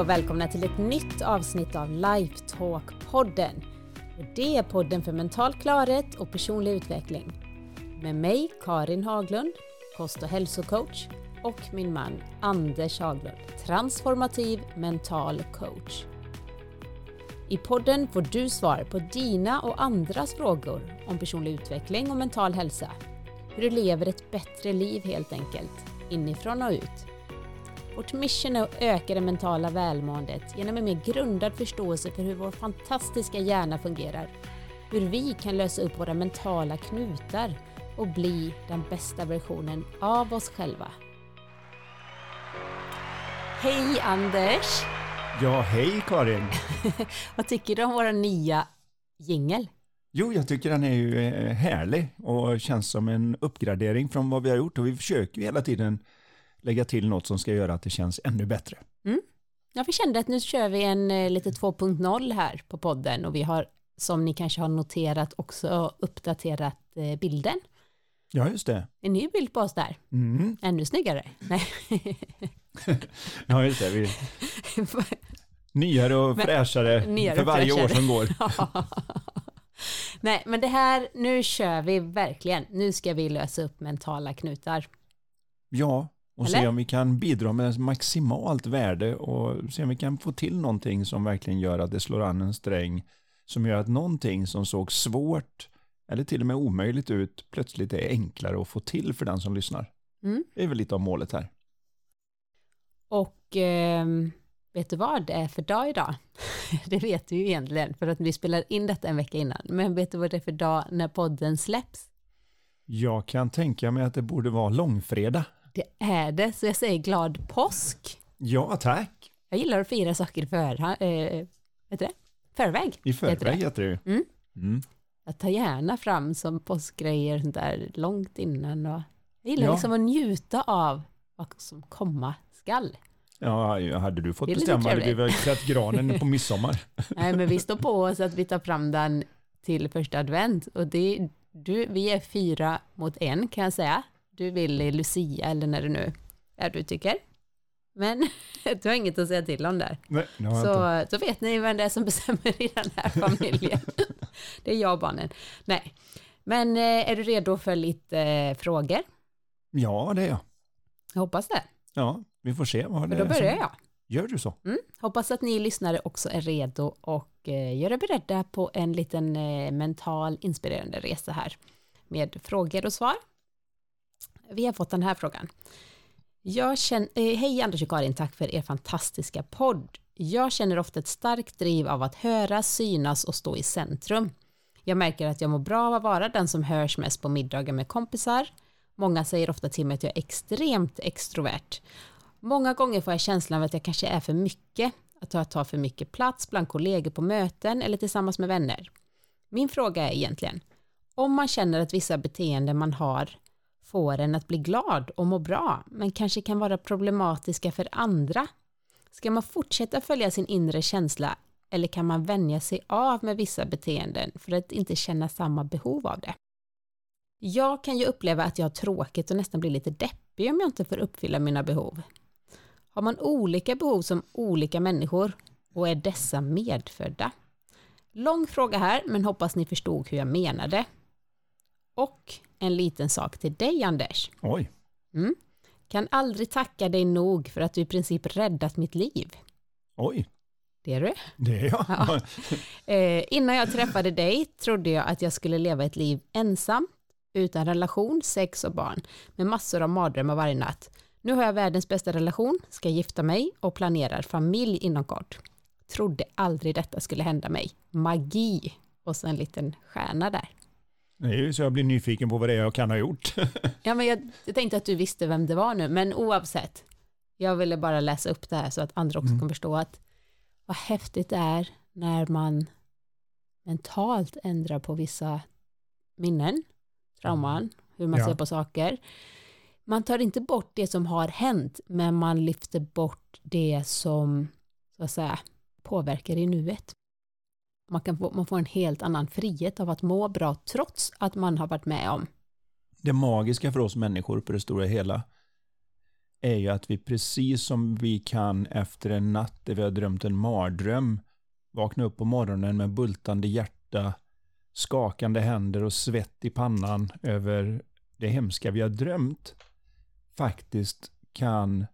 Hej och välkomna till ett nytt avsnitt av Lifetalk-podden. Det är podden för mental klarhet och personlig utveckling. Med mig, Karin Haglund, kost och hälsocoach och min man Anders Haglund, transformativ mental coach. I podden får du svar på dina och andras frågor om personlig utveckling och mental hälsa. Hur du lever ett bättre liv helt enkelt, inifrån och ut. Vårt mission är att öka det mentala välmåendet genom en mer grundad förståelse för hur vår fantastiska hjärna fungerar. Hur vi kan lösa upp våra mentala knutar och bli den bästa versionen av oss själva. Hej Anders! Ja, hej Karin! Vad tycker du om våra nya jingel? Jo, jag tycker den är ju eh, härlig och känns som en uppgradering från vad vi har gjort och vi försöker ju hela tiden lägga till något som ska göra att det känns ännu bättre. Mm. Ja, vi kände att nu kör vi en eh, lite 2.0 här på podden och vi har som ni kanske har noterat också uppdaterat eh, bilden. Ja, just det. En ny bild på oss där. Mm. Ännu snyggare. Nej. ja, just det. Vi... Nyare och fräschare nyare för varje fräschare. år som går. Nej, men det här, nu kör vi verkligen. Nu ska vi lösa upp mentala knutar. Ja, och Eller? se om vi kan bidra med maximalt värde och se om vi kan få till någonting som verkligen gör att det slår an en sträng som gör att någonting som såg svårt eller till och med omöjligt ut plötsligt är enklare att få till för den som lyssnar. Mm. Det är väl lite av målet här. Och ehm, vet du vad det är för dag idag? det vet du ju egentligen för att vi spelar in detta en vecka innan. Men vet du vad det är för dag när podden släpps? Jag kan tänka mig att det borde vara långfredag. Det är det, så jag säger glad påsk. Ja, tack. Jag gillar att fira saker för, eh, vet du det? förväg. I heter det. förväg heter det ju. Mm. Mm. Jag tar gärna fram som påskgrejer sånt där långt innan. Och jag gillar Ja. liksom att njuta av vad som komma skall. Ja, hade du fått bestämma hade vi väl klätt granen på midsommar. Nej, men vi står på oss att vi tar fram den till första advent och det, du, vi är fyra mot en kan jag säga. Du vill i Lucia eller när det nu är du tycker. Men du har inget att säga till om där. Nej. Så, så vet ni vem det är som bestämmer i den här familjen. det är jag och barnen. Nej, men eh, är du redo för lite eh, frågor? Ja, det är jag. Jag hoppas det. Ja, vi får se vad det då börjar jag. Gör du så? Mm. Hoppas att ni lyssnare också är redo och eh, gör er beredda på en liten mental inspirerande resa här med frågor och svar. Vi har fått den här frågan. Jag känner, eh, hej Anders och Karin, tack för er fantastiska podd. Jag känner ofta ett starkt driv av att höra, synas och stå i centrum. Jag märker att jag mår bra av att vara den som hörs mest på middagar med kompisar. Många säger ofta till mig att jag är extremt extrovert. Många gånger får jag känslan av att jag kanske är för mycket, att jag tar för mycket plats bland kollegor på möten eller tillsammans med vänner. Min fråga är egentligen, om man känner att vissa beteenden man har får en att bli glad och må bra, men kanske kan vara problematiska för andra, ska man fortsätta följa sin inre känsla eller kan man vänja sig av med vissa beteenden för att inte känna samma behov av det? Jag kan ju uppleva att jag har tråkigt och nästan blir lite deppig om jag inte får uppfylla mina behov. Har man olika behov som olika människor och är dessa medfödda? Lång fråga här, men hoppas ni förstod hur jag menade. Och en liten sak till dig Anders. Oj. Mm. Kan aldrig tacka dig nog för att du i princip räddat mitt liv. Oj. Det är du. Det är jag. Ja. Eh, innan jag träffade dig trodde jag att jag skulle leva ett liv ensam, utan relation, sex och barn, med massor av mardrömmar varje natt. Nu har jag världens bästa relation, ska gifta mig och planerar familj inom kort. Trodde aldrig detta skulle hända mig. Magi! Och så en liten stjärna där. Ju så jag blir nyfiken på vad det är jag kan ha gjort. Ja, men jag, jag tänkte att du visste vem det var nu, men oavsett. Jag ville bara läsa upp det här så att andra också Mm. kan förstå att vad häftigt det är när man mentalt ändrar på vissa minnen, trauman, hur man Ja. ser på saker. Man tar inte bort det som har hänt, men man lyfter bort det som så att säga, påverkar i nuet. Man, kan få, man får en helt annan frihet av att må bra trots att man har varit med om Det magiska för oss människor på det stora hela är ju att vi precis som vi kan efter en natt där vi har drömt en mardröm vakna upp på morgonen med bultande hjärta, skakande händer och svett i pannan över det hemska vi har drömt faktiskt kan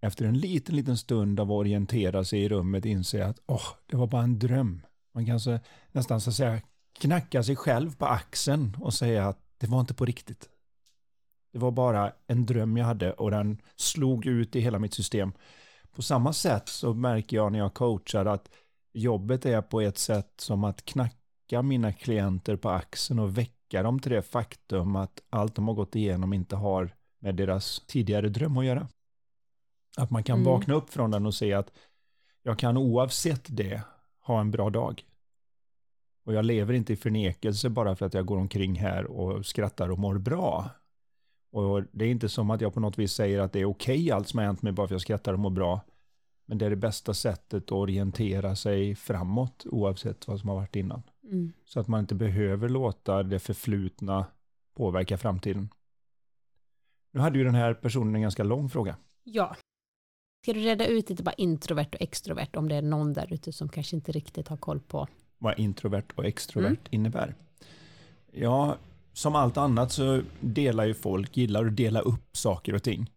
efter en liten, liten stund av att orientera sig i rummet inse att åh, oh, det var bara en dröm. Man kan så, nästan så att säga knacka sig själv på axeln och säga att det var inte på riktigt. Det var bara en dröm jag hade och den slog ut i hela mitt system. På samma sätt så märker jag när jag coachar att jobbet är på ett sätt som att knacka mina klienter på axeln och väcka dem till det faktum att allt de har gått igenom inte har med deras tidigare dröm att göra. Att man kan mm. vakna upp från den och se att jag kan oavsett det ha en bra dag. Och jag lever inte i förnekelse bara för att jag går omkring här och skrattar och mår bra. Och det är inte som att jag på något vis säger att det är okej okay allt som har hänt mig bara för att jag skrattar och mår bra. Men det är det bästa sättet att orientera sig framåt oavsett vad som har varit innan. Mm. Så att man inte behöver låta det förflutna påverka framtiden. Nu hade ju den här personen en ganska lång fråga. Ja. Ska du reda ut lite bara introvert och extrovert om det är någon där ute som kanske inte riktigt har koll på vad introvert och extrovert mm. innebär? Ja, som allt annat så delar ju folk, gillar att dela upp saker och ting.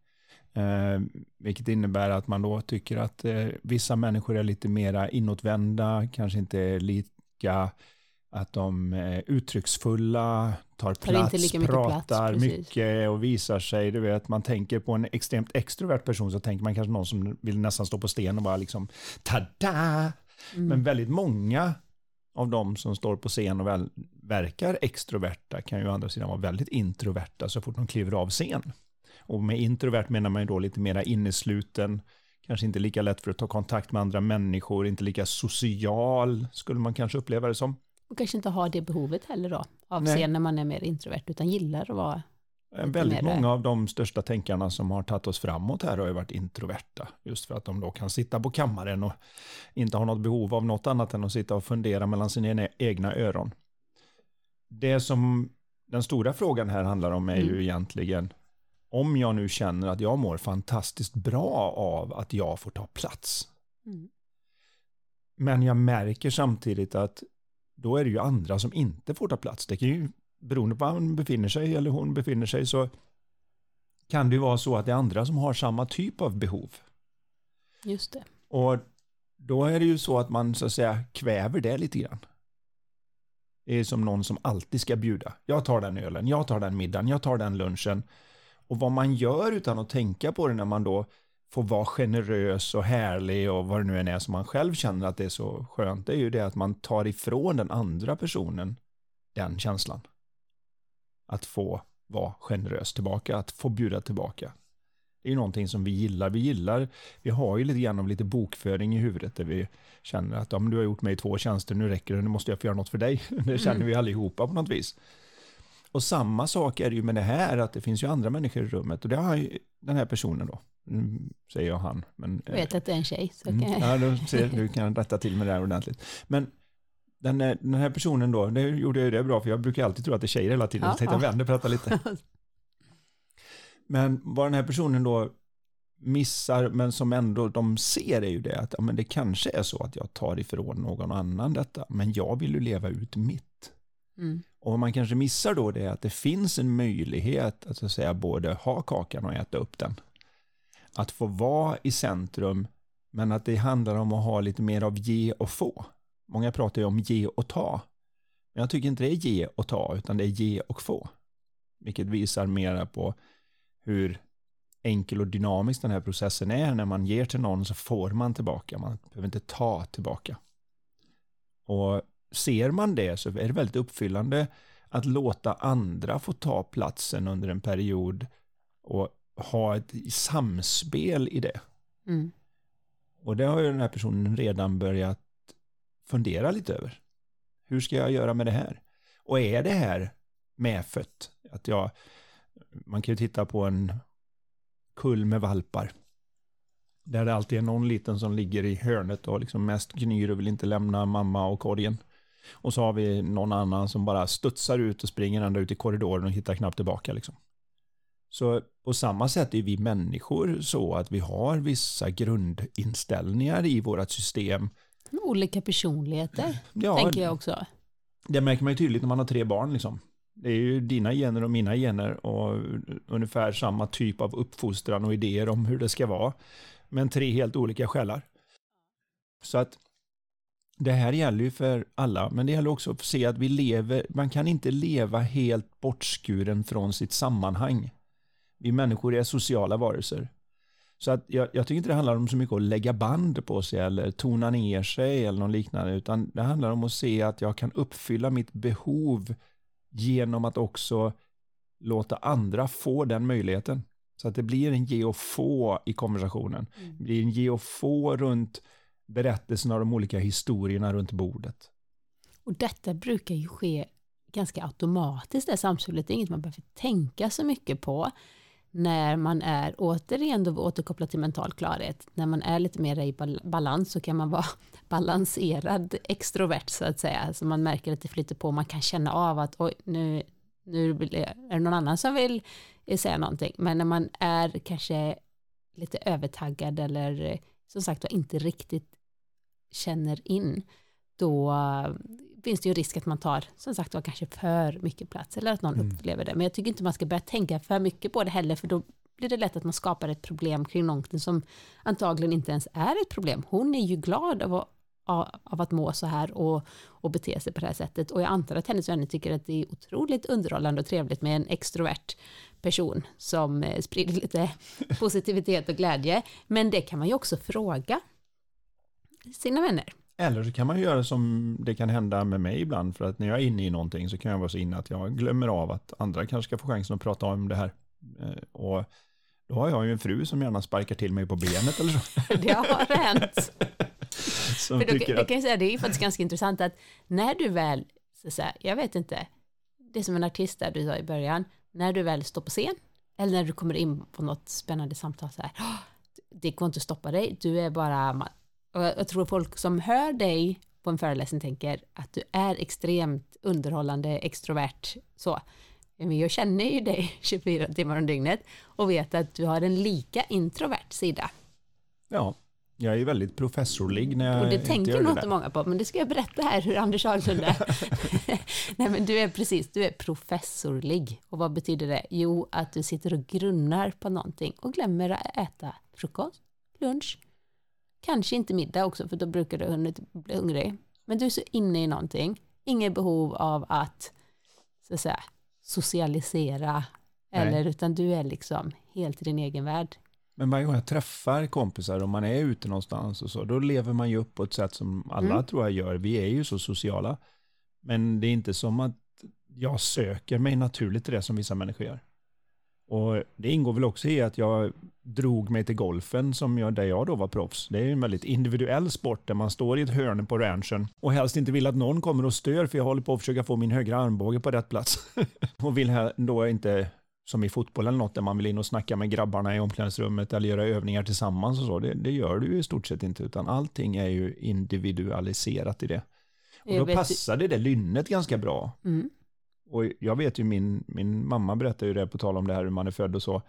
Eh, vilket innebär att man då tycker att eh, vissa människor är lite mera inåtvända, kanske inte är lika att de är uttrycksfulla, tar, tar plats, mycket pratar plats, mycket och visar sig. Du vet, man tänker på en extremt extrovert person så tänker man kanske någon som vill nästan stå på sten och bara liksom tada! Mm. Men väldigt många av de som står på scen och väl, verkar extroverta kan ju å andra sidan vara väldigt introverta så fort de kliver av scen. Och med introvert menar man ju då lite mera innesluten, kanske inte lika lätt för att ta kontakt med andra människor, inte lika social skulle man kanske uppleva det som. Och kanske inte har det behovet heller då, av Nej. scen när man är mer introvert, utan gillar att vara Väldigt många av de största tänkarna som har tagit oss framåt här har ju varit introverta. Just för att de då kan sitta på kammaren och inte ha något behov av något annat än att sitta och fundera mellan sina egna öron. Det som den stora frågan här handlar om är mm. ju egentligen om jag nu känner att jag mår fantastiskt bra av att jag får ta plats. Mm. Men jag märker samtidigt att då är det ju andra som inte får ta plats. Det kan ju, beroende på var han befinner sig eller hon befinner sig, så kan det ju vara så att det är andra som har samma typ av behov. Just det. Och då är det ju så att man så att säga kväver det lite grann. Det är som någon som alltid ska bjuda. Jag tar den ölen, jag tar den middagen, jag tar den lunchen. Och vad man gör utan att tänka på det när man då får vara generös och härlig och vad det nu än är som man själv känner att det är så skönt, det är ju det att man tar ifrån den andra personen den känslan. Att få vara generös tillbaka, att få bjuda tillbaka. Det är ju någonting som vi gillar. Vi gillar, vi har ju lite grann av lite bokföring i huvudet där vi känner att ja, men du har gjort mig två tjänster, nu räcker det, nu måste jag få göra något för dig. Det känner mm. vi allihopa på något vis. Och samma sak är det ju med det här, att det finns ju andra människor i rummet. Och det har ju den här personen då, säger jag han. Men, jag vet att det är en tjej. Så mm, kan jag... Ja, du, ser, du kan rätta till med det här ordentligt. Men den, den här personen då, det gjorde jag det bra, för jag brukar alltid tro att det är tjejer hela tiden. Ja, så tänkte ja. jag vända på detta lite. Men vad den här personen då missar, men som ändå de ser är ju det att ja, men det kanske är så att jag tar ifrån någon annan detta, men jag vill ju leva ut mitt. Mm. Och man kanske missar då det att det finns en möjlighet att, att säga både ha kakan och äta upp den. Att få vara i centrum, men att det handlar om att ha lite mer av ge och få. Många pratar ju om ge och ta. Men jag tycker inte det är ge och ta, utan det är ge och få. Vilket visar mera på hur enkel och dynamisk den här processen är. När man ger till någon så får man tillbaka, man behöver inte ta tillbaka. Och ser man det så är det väldigt uppfyllande att låta andra få ta platsen under en period och ha ett samspel i det. Mm. Och det har ju den här personen redan börjat fundera lite över. Hur ska jag göra med det här? Och är det här medfött? Att jag, man kan ju titta på en kull med valpar. Där det alltid är någon liten som ligger i hörnet och liksom mest gnyr och vill inte lämna mamma och korgen. Och så har vi någon annan som bara studsar ut och springer ända ut i korridoren och hittar knappt tillbaka. Liksom. Så på samma sätt är vi människor så att vi har vissa grundinställningar i vårt system. Olika personligheter, ja, tänker jag också. Det märker man ju tydligt när man har tre barn. Liksom. Det är ju dina gener och mina gener och ungefär samma typ av uppfostran och idéer om hur det ska vara. Men tre helt olika själar. Så att det här gäller ju för alla, men det gäller också att se att vi lever, man kan inte leva helt bortskuren från sitt sammanhang. Vi människor är sociala varelser. Så att jag, jag tycker inte det handlar om så mycket att lägga band på sig eller tona ner sig eller något liknande, utan det handlar om att se att jag kan uppfylla mitt behov genom att också låta andra få den möjligheten. Så att det blir en ge och få i konversationen. Mm. Det blir en ge och få runt berättelserna av de olika historierna runt bordet. Och detta brukar ju ske ganska automatiskt, det samspelet. Det är inget man behöver tänka så mycket på när man är, återigen då vi till mental klarhet, när man är lite mer i balans så kan man vara balanserad extrovert så att säga. Så man märker att det flyter på, man kan känna av att oj, nu, nu är det någon annan som vill säga någonting. Men när man är kanske lite övertaggad eller som sagt var inte riktigt känner in, då finns det ju risk att man tar, som sagt var, kanske för mycket plats eller att någon mm. upplever det. Men jag tycker inte man ska börja tänka för mycket på det heller, för då blir det lätt att man skapar ett problem kring någonting som antagligen inte ens är ett problem. Hon är ju glad av att, av att må så här och, och bete sig på det här sättet. Och jag antar att hennes vänner tycker att det är otroligt underhållande och trevligt med en extrovert person som eh, sprider lite positivitet och glädje. Men det kan man ju också fråga sina vänner. Eller så kan man göra som det kan hända med mig ibland, för att när jag är inne i någonting så kan jag vara så inne att jag glömmer av att andra kanske ska få chansen att prata om det här. Eh, och då har jag ju en fru som gärna sparkar till mig på benet eller så. Det har hänt. Som för då, jag kan jag säga, det är ju faktiskt ganska intressant att när du väl, så säga, jag vet inte, det är som en artist där du sa i början, när du väl står på scen, eller när du kommer in på något spännande samtal så här, det går inte att stoppa dig, du är bara, och jag tror folk som hör dig på en föreläsning tänker att du är extremt underhållande, extrovert, så. Men jag känner ju dig 24 timmar om dygnet och vet att du har en lika introvert sida. Ja, jag är väldigt professorlig när jag Och det tänker nog inte många på, men det ska jag berätta här hur Anders Haglund är. Nej men du är precis, du är professorlig. Och vad betyder det? Jo, att du sitter och grunnar på någonting och glömmer att äta frukost, lunch, Kanske inte middag också, för då brukar du hunnit bli hungrig. Men du är så inne i någonting, inget behov av att, så att säga, socialisera, eller, utan du är liksom helt i din egen värld. Men varje gång jag träffar kompisar, om man är ute någonstans och så, då lever man ju upp på ett sätt som alla mm. tror jag gör. Vi är ju så sociala. Men det är inte som att jag söker mig naturligt till det som vissa människor gör. Och det ingår väl också i att jag drog mig till golfen som jag, där jag då var proffs. Det är en väldigt individuell sport där man står i ett hörn på ranchen och helst inte vill att någon kommer och stör för jag håller på att försöka få min högra armbåge på rätt plats. och vill här då inte som i fotboll eller något där man vill in och snacka med grabbarna i omklädningsrummet eller göra övningar tillsammans och så. Det, det gör du i stort sett inte utan allting är ju individualiserat i det. Och då passade det lynnet ganska bra. Mm. Och jag vet ju min, min mamma berättade ju det på tal om det här hur man är född och så.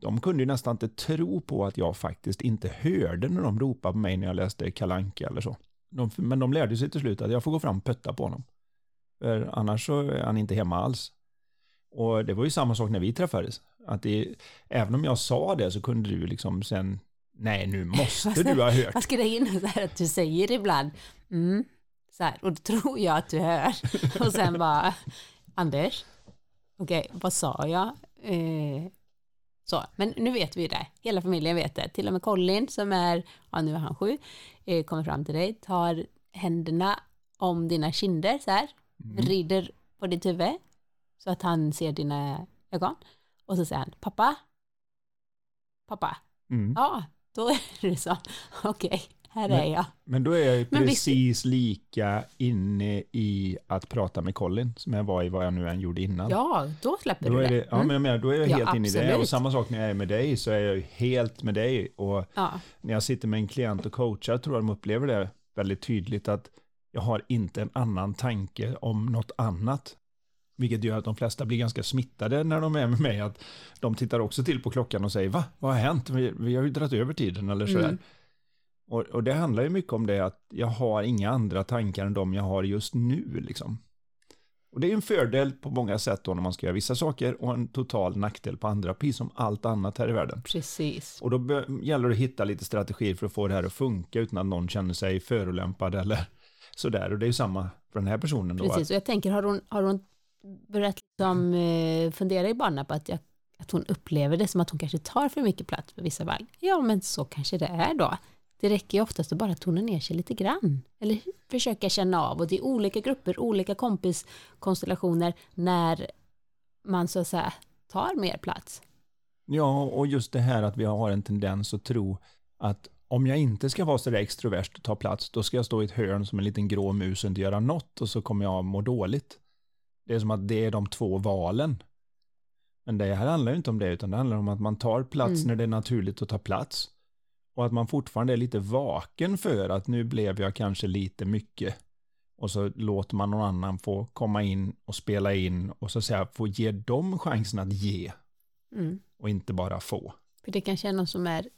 De kunde ju nästan inte tro på att jag faktiskt inte hörde när de ropade på mig när jag läste Kalanka eller så. De, men de lärde sig till slut att jag får gå fram och putta på honom. För annars så är han inte hemma alls. Och det var ju samma sak när vi träffades. Att det, även om jag sa det så kunde du liksom sen, nej nu måste du ha hört. Vad ska det in så här att du säger ibland, mm, så här, och då tror jag att du hör. Och sen bara, Anders, okej, okay, vad sa jag? Eh, så, men nu vet vi det. Hela familjen vet det. Till och med Colin som är, ja nu är han sju, eh, kommer fram till dig, tar händerna om dina kinder så här, mm. rider på ditt huvud så att han ser dina ögon. Och så säger han, pappa, pappa, mm. ja, då är det så, okej, okay här men, är jag. Men då är jag ju precis lika inne i att prata med Colin som jag var i vad jag nu än gjorde innan. Ja, då släpper då du det. det. Ja, mm. men jag då är jag helt ja, inne i det. Och samma sak när jag är med dig så är jag helt med dig. Och ja. när jag sitter med en klient och coachar tror jag de upplever det väldigt tydligt att jag har inte en annan tanke om något annat. Vilket gör att de flesta blir ganska smittade när de är med mig. Att de tittar också till på klockan och säger va, vad har hänt? Vi, vi har ju dragit över tiden eller sådär. Mm. Och, och, det handlar ju mycket om det att jag har inga andra tankar än de jag har just nu. Liksom. Och det är en fördel på många sätt då när man ska göra vissa saker och en total nackdel på andra, precis som allt annat här i världen. Precis. Och då gäller det att hitta lite strategier för att få det här att funka utan att någon känner sig förolämpad eller sådär. Och det är ju samma för den här personen då. Precis, och jag tänker, har hon, har hon börjat liksom, eh, fundera i banan på att, jag, att hon upplever det som att hon kanske tar för mycket plats på vissa val? Ja, men så kanske det är då. Det räcker ju oftast att bara tona ner sig lite grann. Eller försöka känna av. Och det är olika grupper, olika kompiskonstellationer när man så att säga tar mer plats. Ja, och just det här att vi har en tendens att tro att om jag inte ska vara så där extrovert och ta plats, då ska jag stå i ett hörn som en liten grå mus och inte göra något och så kommer jag må dåligt. Det är som att det är de två valen. Men det här handlar ju inte om det, utan det handlar om att man tar plats mm. när det är naturligt att ta plats. Och att man fortfarande är lite vaken för att nu blev jag kanske lite mycket. Och så låter man någon annan få komma in och spela in och så säga få ge dem chansen att ge. Mm. Och inte bara få. För det kanske är någon som är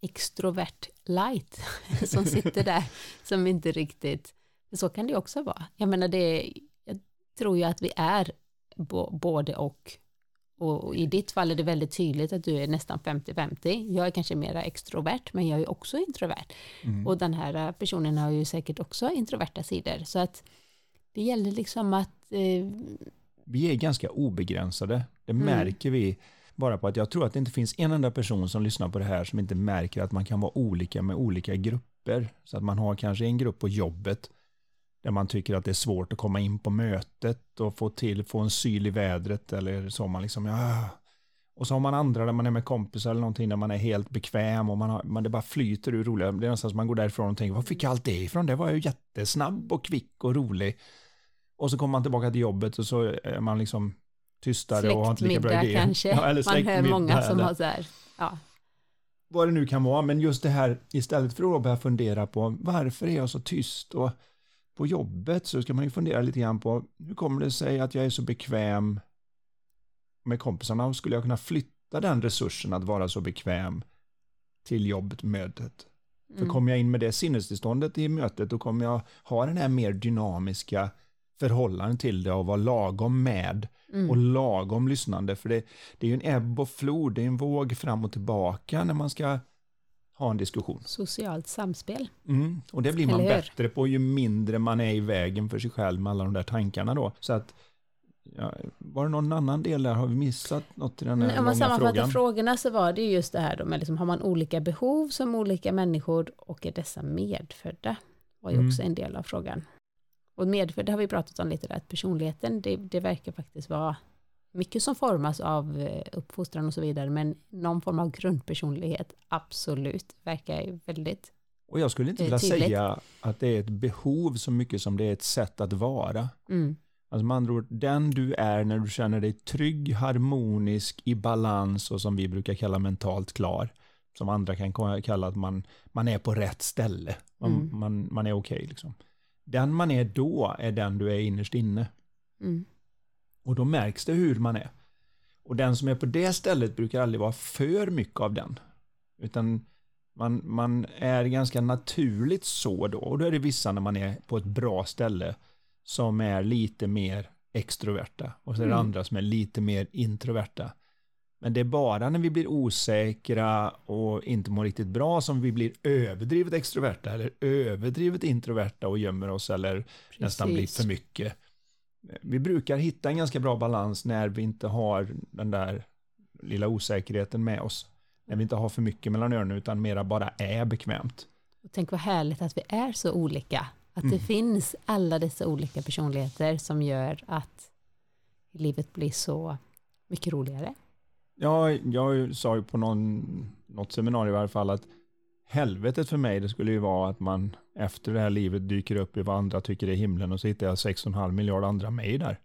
extrovert light som sitter där som inte riktigt, så kan det också vara. Jag menar det, jag tror ju att vi är både och och i ditt fall är det väldigt tydligt att du är nästan 50-50. Jag är kanske mera extrovert, men jag är också introvert. Mm. Och den här personen har ju säkert också introverta sidor. Så att det gäller liksom att... Eh... Vi är ganska obegränsade. Det mm. märker vi bara på att jag tror att det inte finns en enda person som lyssnar på det här som inte märker att man kan vara olika med olika grupper. Så att man har kanske en grupp på jobbet där man tycker att det är svårt att komma in på mötet och få till, få en syl i vädret eller så man liksom, ja. Och så har man andra där man är med kompisar eller någonting där man är helt bekväm och man, har, man det bara flyter ur roliga. Det är nästan som man går därifrån och tänker, var fick jag allt det ifrån? Det var ju jättesnabb och kvick och rolig. Och så kommer man tillbaka till jobbet och så är man liksom tystare och har inte lika bra idéer. kanske. Ja, eller man hör många som eller, har så här, ja. Vad det nu kan vara, men just det här istället för att börja fundera på varför är jag så tyst och på jobbet så ska man ju fundera lite grann på hur kommer det sig att jag är så bekväm med kompisarna? Skulle jag kunna flytta den resursen att vara så bekväm till jobbet, mötet? Mm. För kommer jag in med det sinnestillståndet i mötet då kommer jag ha den här mer dynamiska förhållanden till det och vara lagom med mm. och lagom lyssnande. För det, det är ju en ebb och flod, det är en våg fram och tillbaka när man ska ha en diskussion. Socialt samspel. Mm, och det blir man bättre på ju mindre man är i vägen för sig själv med alla de där tankarna då. Så att, ja, var det någon annan del där? Har vi missat något i den här Nej, Om man sammanfattar frågorna så var det just det här då med liksom, har man olika behov som olika människor och är dessa medfödda? var ju mm. också en del av frågan. Och medfödda har vi pratat om lite där, att personligheten, det, det verkar faktiskt vara mycket som formas av eh, uppfostran och så vidare, men någon form av grundpersonlighet, absolut, verkar väldigt Och jag skulle inte vilja tydligt. säga att det är ett behov så mycket som det är ett sätt att vara. Mm. Alltså med andra ord, den du är när du känner dig trygg, harmonisk, i balans och som vi brukar kalla mentalt klar. Som andra kan kalla att man, man är på rätt ställe. Man, mm. man, man är okej okay, liksom. Den man är då är den du är innerst inne. Mm. Och då märks det hur man är. Och den som är på det stället brukar aldrig vara för mycket av den. Utan man, man är ganska naturligt så då. Och då är det vissa när man är på ett bra ställe som är lite mer extroverta. Och så är det mm. andra som är lite mer introverta. Men det är bara när vi blir osäkra och inte mår riktigt bra som vi blir överdrivet extroverta eller överdrivet introverta och gömmer oss eller Precis. nästan blir för mycket vi brukar hitta en ganska bra balans när vi inte har den där lilla osäkerheten med oss. När vi inte har för mycket mellan öronen utan mera bara är bekvämt. Och tänk vad härligt att vi är så olika. Att det mm. finns alla dessa olika personligheter som gör att livet blir så mycket roligare. Ja, jag sa ju på någon, något seminarium i alla fall att helvetet för mig det skulle ju vara att man efter det här livet dyker upp i vad andra tycker är himlen och så hittar jag 6,5 miljard andra mig där.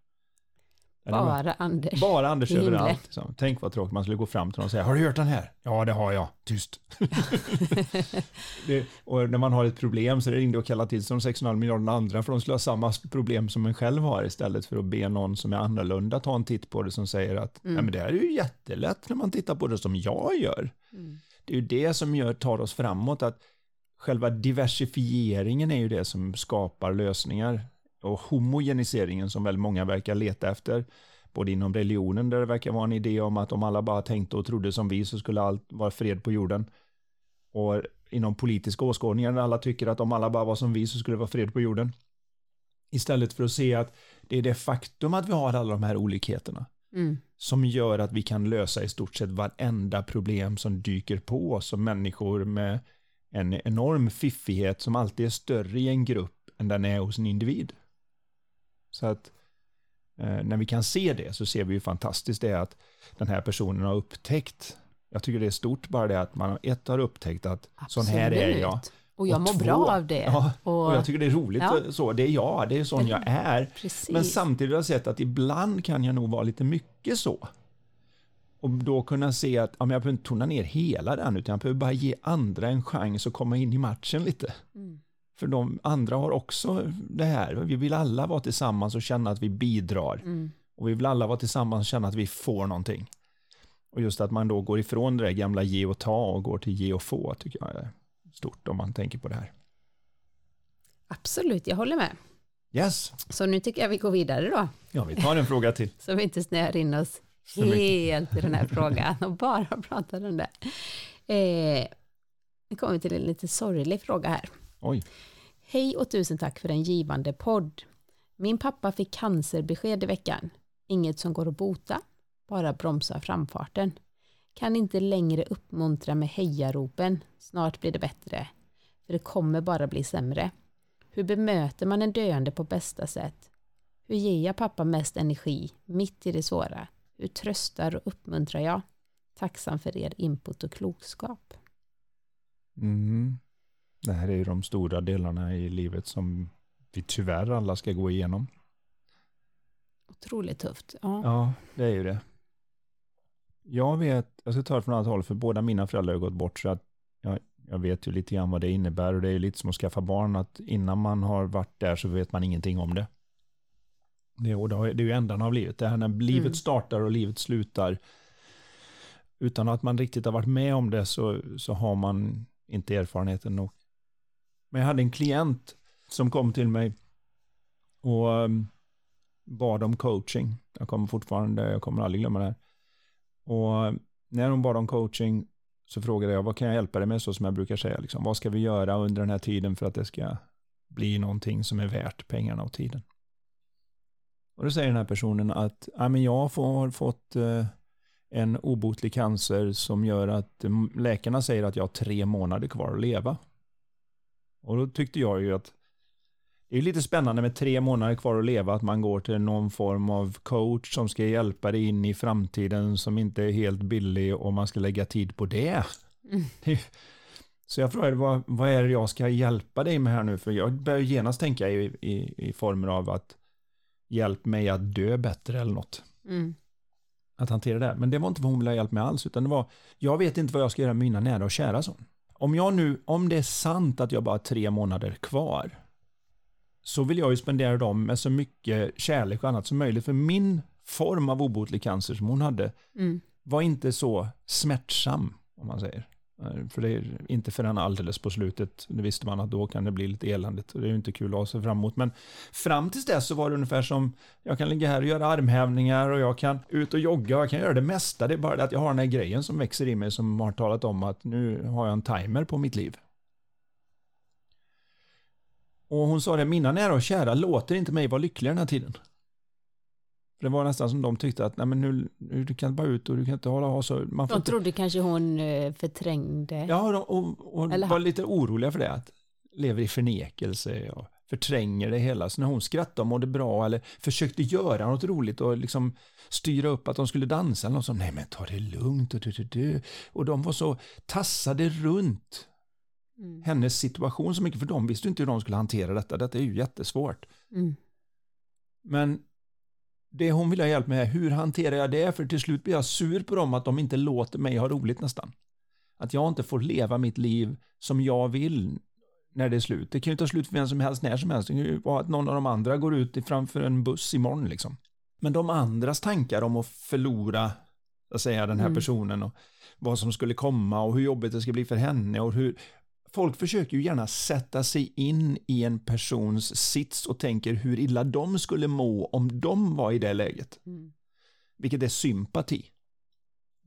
Med? Bara Anders. Bara Anders överallt. liksom. Tänk vad tråkigt man skulle gå fram till någon och säga, har du hört den här? Ja, det har jag. Tyst. det, och när man har ett problem så är det ringde och kalla till sig de 6,5 miljarderna andra för de skulle ha samma problem som en själv har istället för att be någon som är annorlunda ta en titt på det som säger att Mm. Nej, men det här är ju jättelätt när man tittar på det som jag gör. Mm. Det är ju det som gör, tar oss framåt, att själva diversifieringen är ju det som skapar lösningar. Och homogeniseringen som väldigt många verkar leta efter, både inom religionen där det verkar vara en idé om att om alla bara tänkte och trodde som vi så skulle allt vara fred på jorden. Och inom politiska åskådningar där alla tycker att om alla bara var som vi så skulle det vara fred på jorden. Istället för att se att det är det faktum att vi har alla de här olikheterna Mm som gör att vi kan lösa i stort sett varenda problem som dyker på oss som människor med en enorm fiffighet som alltid är större i en grupp än den är hos en individ. Så att eh, när vi kan se det så ser vi ju fantastiskt det är att den här personen har upptäckt. Jag tycker det är stort bara det att man ett har upptäckt att sån här är Absolut. jag. Och jag Och mår två- bra av det. Ja, och, Och jag tycker det är roligt Ja. så. Det är jag, det är sån jag är. precis. Men samtidigt har jag sett att ibland kan jag nog vara lite mycket så. Och då kunna se att ja, men jag behöver inte tona ner hela den, utan jag behöver bara ge andra en chans att komma in i matchen lite. Mm. För de andra har också det här. Vi vill alla vara tillsammans och känna att vi bidrar. Mm. Och vi vill alla vara tillsammans och känna att vi får någonting. Och just att man då går ifrån det där gamla ge och ta och går till ge och få tycker jag är stort om man tänker på det här. Absolut, jag håller med. Yes, Så nu tycker jag vi går vidare då. ja vi tar en fråga till. Så vi inte snöar in oss helt i den här frågan och bara pratar om det. Eh, nu kommer vi till en lite sorglig fråga här. Oj, Hej och tusen tack för en givande podd. Min pappa fick cancerbesked i veckan. Inget som går att bota, bara bromsa framfarten. Kan inte längre uppmuntra med hejaropen. Snart blir det bättre. För det kommer bara bli sämre. Hur bemöter man en döende på bästa sätt? Hur ger jag pappa mest energi mitt i det svåra? Hur tröstar och uppmuntrar jag? Tacksam för er input och klokskap. Mm. Det här är ju de stora delarna i livet som vi tyvärr alla ska gå igenom. Otroligt tufft. Ja. Ja, det är ju det. Jag vet, jag ska ta det från annat håll, för båda mina föräldrar har gått bort, så att jag, jag vet ju lite grann vad det innebär och det är ju lite som att skaffa barn, att innan man har varit där så vet man ingenting om det. Är det är ju ändan av livet. Det här när livet Mm. startar och livet slutar, utan att man riktigt har varit med om det så, så har man inte erfarenheten nog. Men jag hade en klient som kom till mig och um, bad om coaching. Jag kommer fortfarande, jag kommer aldrig glömma det här. Och när hon bad om coaching så frågade jag, vad kan jag hjälpa dig med, så som jag brukar säga, liksom, vad ska vi göra under den här tiden för att det ska bli någonting som är värt pengarna och tiden. Och då säger den här personen att, ja men jag har fått eh, en obotlig cancer som gör att mm, läkarna säger att jag har tre månader kvar att leva. Och då tyckte jag ju att det är lite spännande med tre månader kvar att leva, att man går till någon form av coach som ska hjälpa dig in i framtiden som inte är helt billig och man ska lägga tid på det. Mm. Så jag frågade, vad, vad är det jag ska hjälpa dig med här nu? För jag börjar genast tänka i, i, i former av att hjälp mig att dö bättre eller något. Mm. Att hantera det. här. Men det var inte vad hon ville ha hjälp med alls, utan det var, jag vet inte vad jag ska göra med mina nära och kära, så. Om jag nu, om det är sant att jag bara har tre månader kvar, så vill jag ju spendera dem med så mycket kärlek och annat som möjligt. För min form av obotlig cancer som hon hade Mm. var inte så smärtsam, om man säger. Eh, För det är inte förrän alldeles på slutet, det visste man att då kan det bli lite eländigt och det är ju inte kul att ha sig fram emot. Men fram tills dess så var det ungefär som, jag kan ligga här och göra armhävningar och jag kan ut och jogga och jag kan göra det mesta. Det är bara det att jag har den här grejen som växer i mig som har talat om att nu har jag en timer på mitt liv. Och hon sa det, mina nära och kära låter inte mig vara lycklig den här tiden. För det var nästan som de tyckte att, nej men nu, nu du kan bara ut och du kan inte hålla ha så. Man De inte, trodde kanske hon eh, förträngde. ja, och, och, och Eller var lite oroliga för det. Att lever i förnekelse och förtränger det hela. Så när hon skrattade och mådde bra eller försökte göra något roligt och liksom styra upp att de skulle dansa eller något sånt. Nej men ta det lugnt och du, du, du. Och de var så tassade runt Mm. hennes situation så mycket för de visste inte hur de skulle hantera detta. Detta är ju jättesvårt. Mm. Men det hon vill ha hjälp med är hur hanterar jag det? För till slut blir jag sur på dem att de inte låter mig ha roligt nästan. Att jag inte får leva mitt liv som jag vill när det är slut. Det kan ju ta slut för vem som helst när som helst. Det kan ju vara att någon av de andra går ut framför en buss imorgon liksom. Men de andras tankar om att förlora, att säga, den här mm. personen och vad som skulle komma och hur jobbigt det ska bli för henne och hur folk försöker ju gärna sätta sig in i en persons sits och tänker hur illa de skulle må om de var i det läget. Mm. Vilket är sympati.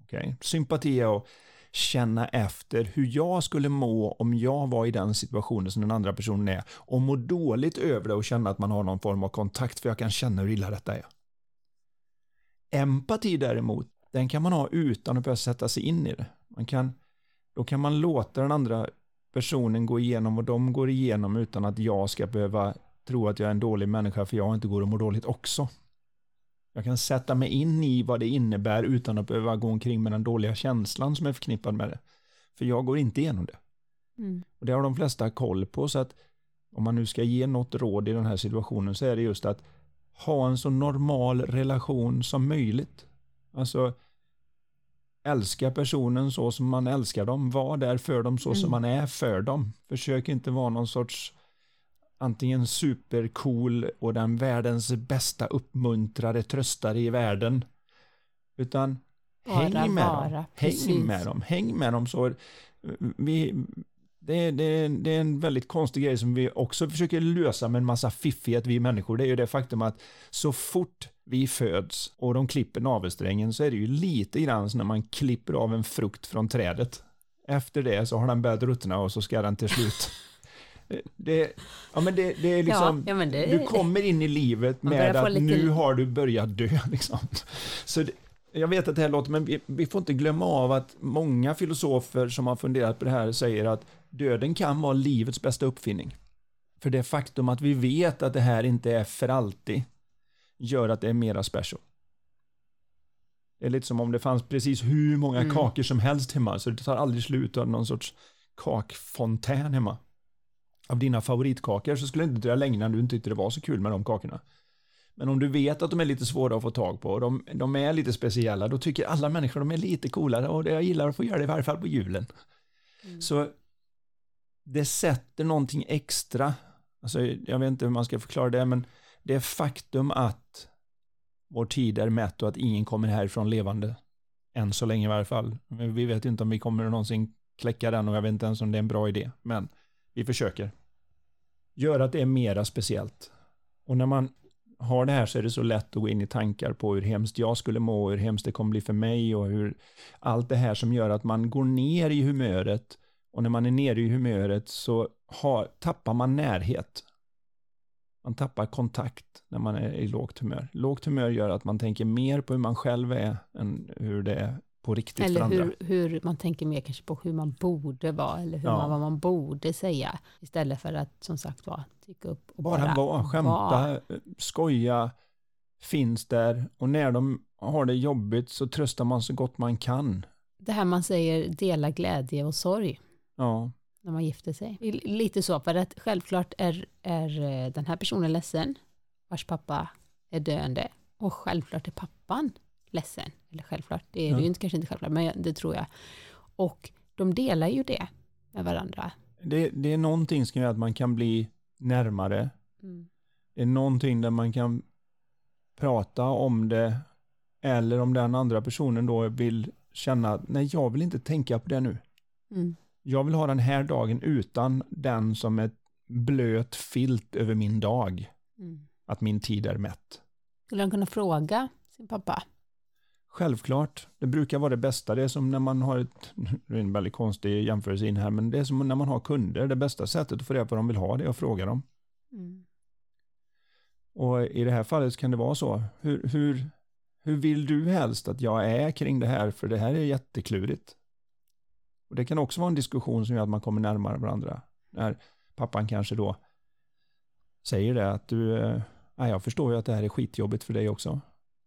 Okay? Sympati är att känna efter hur jag skulle må om jag var i den situationen som den andra personen är och må dåligt över det och känna att man har någon form av kontakt för jag kan känna hur illa detta är. Empati däremot, den kan man ha utan att behöva sätta sig in i det. Man kan, då kan man låta den andra personen gå igenom vad de går igenom utan att jag ska behöva tro att jag är en dålig människa för jag inte går och mår dåligt också. Jag kan sätta mig in i vad det innebär utan att behöva gå omkring med den dåliga känslan som är förknippad med det. För jag går inte igenom det. Mm. Och det har de flesta koll på så att om man nu ska ge något råd i den här situationen så är det just att ha en så normal relation som möjligt. Alltså älska personen så som man älskar dem, var där för dem så mm. som man är för dem. Försök inte vara någon sorts antingen supercool och den världens bästa uppmuntrare, tröstare i världen. Utan bara häng med vara, dem. Häng med dem. Häng med dem så vi, det, det, det, är en väldigt konstig grej som vi också försöker lösa med en massa fiffighet vi människor. Det är ju det faktum att så fort vi föds och de klipper navelsträngen så är det ju lite grann som när man klipper av en frukt från trädet. Efter det så har den börjat ruttna och så ska den till slut det, ja, men det, det är liksom, ja, ja, det, du kommer in i livet med att lite... nu har du börjat dö. Liksom. Så det, jag vet att det här låter, men vi, vi, får inte glömma av att många filosofer som har funderat på det här säger att döden kan vara livets bästa uppfinning. För det faktum att vi vet att det här inte är för alltid gör att det är mera special. Det är lite som om det fanns precis hur många mm. kakor som helst hemma, så det tar aldrig slut av någon sorts kakfontän hemma av dina favoritkakor så skulle det inte dröja länge när du inte tyckte det var så kul med de kakorna. Men om du vet att de är lite svåra att få tag på och de, de är lite speciella, då tycker alla människor de är lite coolare och jag gillar att få göra det i varje fall på julen. Mm. Så det sätter någonting extra, alltså jag vet inte hur man ska förklara det, men det faktum att vår tid är mätt och att ingen kommer härifrån levande. Än så länge i varje fall. Vi vet inte om vi kommer någonsin kläcka den och jag vet inte ens om det är en bra idé, men vi försöker gör att det är mera speciellt. Och när man har det här så är det så lätt att gå in i tankar på hur hemskt jag skulle må, hur hemskt det kommer bli för mig och hur allt det här som gör att man går ner i humöret och när man är nere i humöret så har, tappar man närhet. Man tappar kontakt när man är i lågt humör. Lågt humör gör att man tänker mer på hur man själv är än hur det är på riktigt eller för andra. Hur, hur man tänker mer kanske på hur man borde vara eller hur ja. man, vad man borde säga istället för att som sagt vara, dyka upp och bara, bara vara, skämta, var. skoja, finns där och när de har det jobbigt så tröstar man så gott man kan. Det här man säger dela glädje och sorg. Ja. När man gifter sig. Lite så, för att självklart är, är eh, den här personen ledsen, vars pappa är döende, och självklart är pappan ledsen. Eller självklart, det är ja. det ju inte, kanske inte självklart, men det tror jag. Och de delar ju det med varandra. Det, det är någonting som gör att man kan bli närmare. Mm. Det är någonting där man kan prata om det eller om den andra personen då vill känna, nej jag vill inte tänka på det nu. Mm. Jag vill ha den här dagen utan den som ett blöt filt över min dag. Mm. Att min tid är mätt. Skulle han kunna fråga sin pappa? Självklart, det brukar vara det bästa. Det är som när man har ett, det är en väldigt konstig jämförelse in här, men det är som när man har kunder. Det bästa sättet att få reda på vad de vill ha det är att fråga dem. Mm. Och i det här fallet kan det vara så. Hur, hur, hur vill du helst att jag är kring det här? För det här är jätteklurigt. Och det kan också vara en diskussion som gör att man kommer närmare varandra. När pappan kanske då säger det att du, äh, jag förstår ju att det här är skitjobbigt för dig också.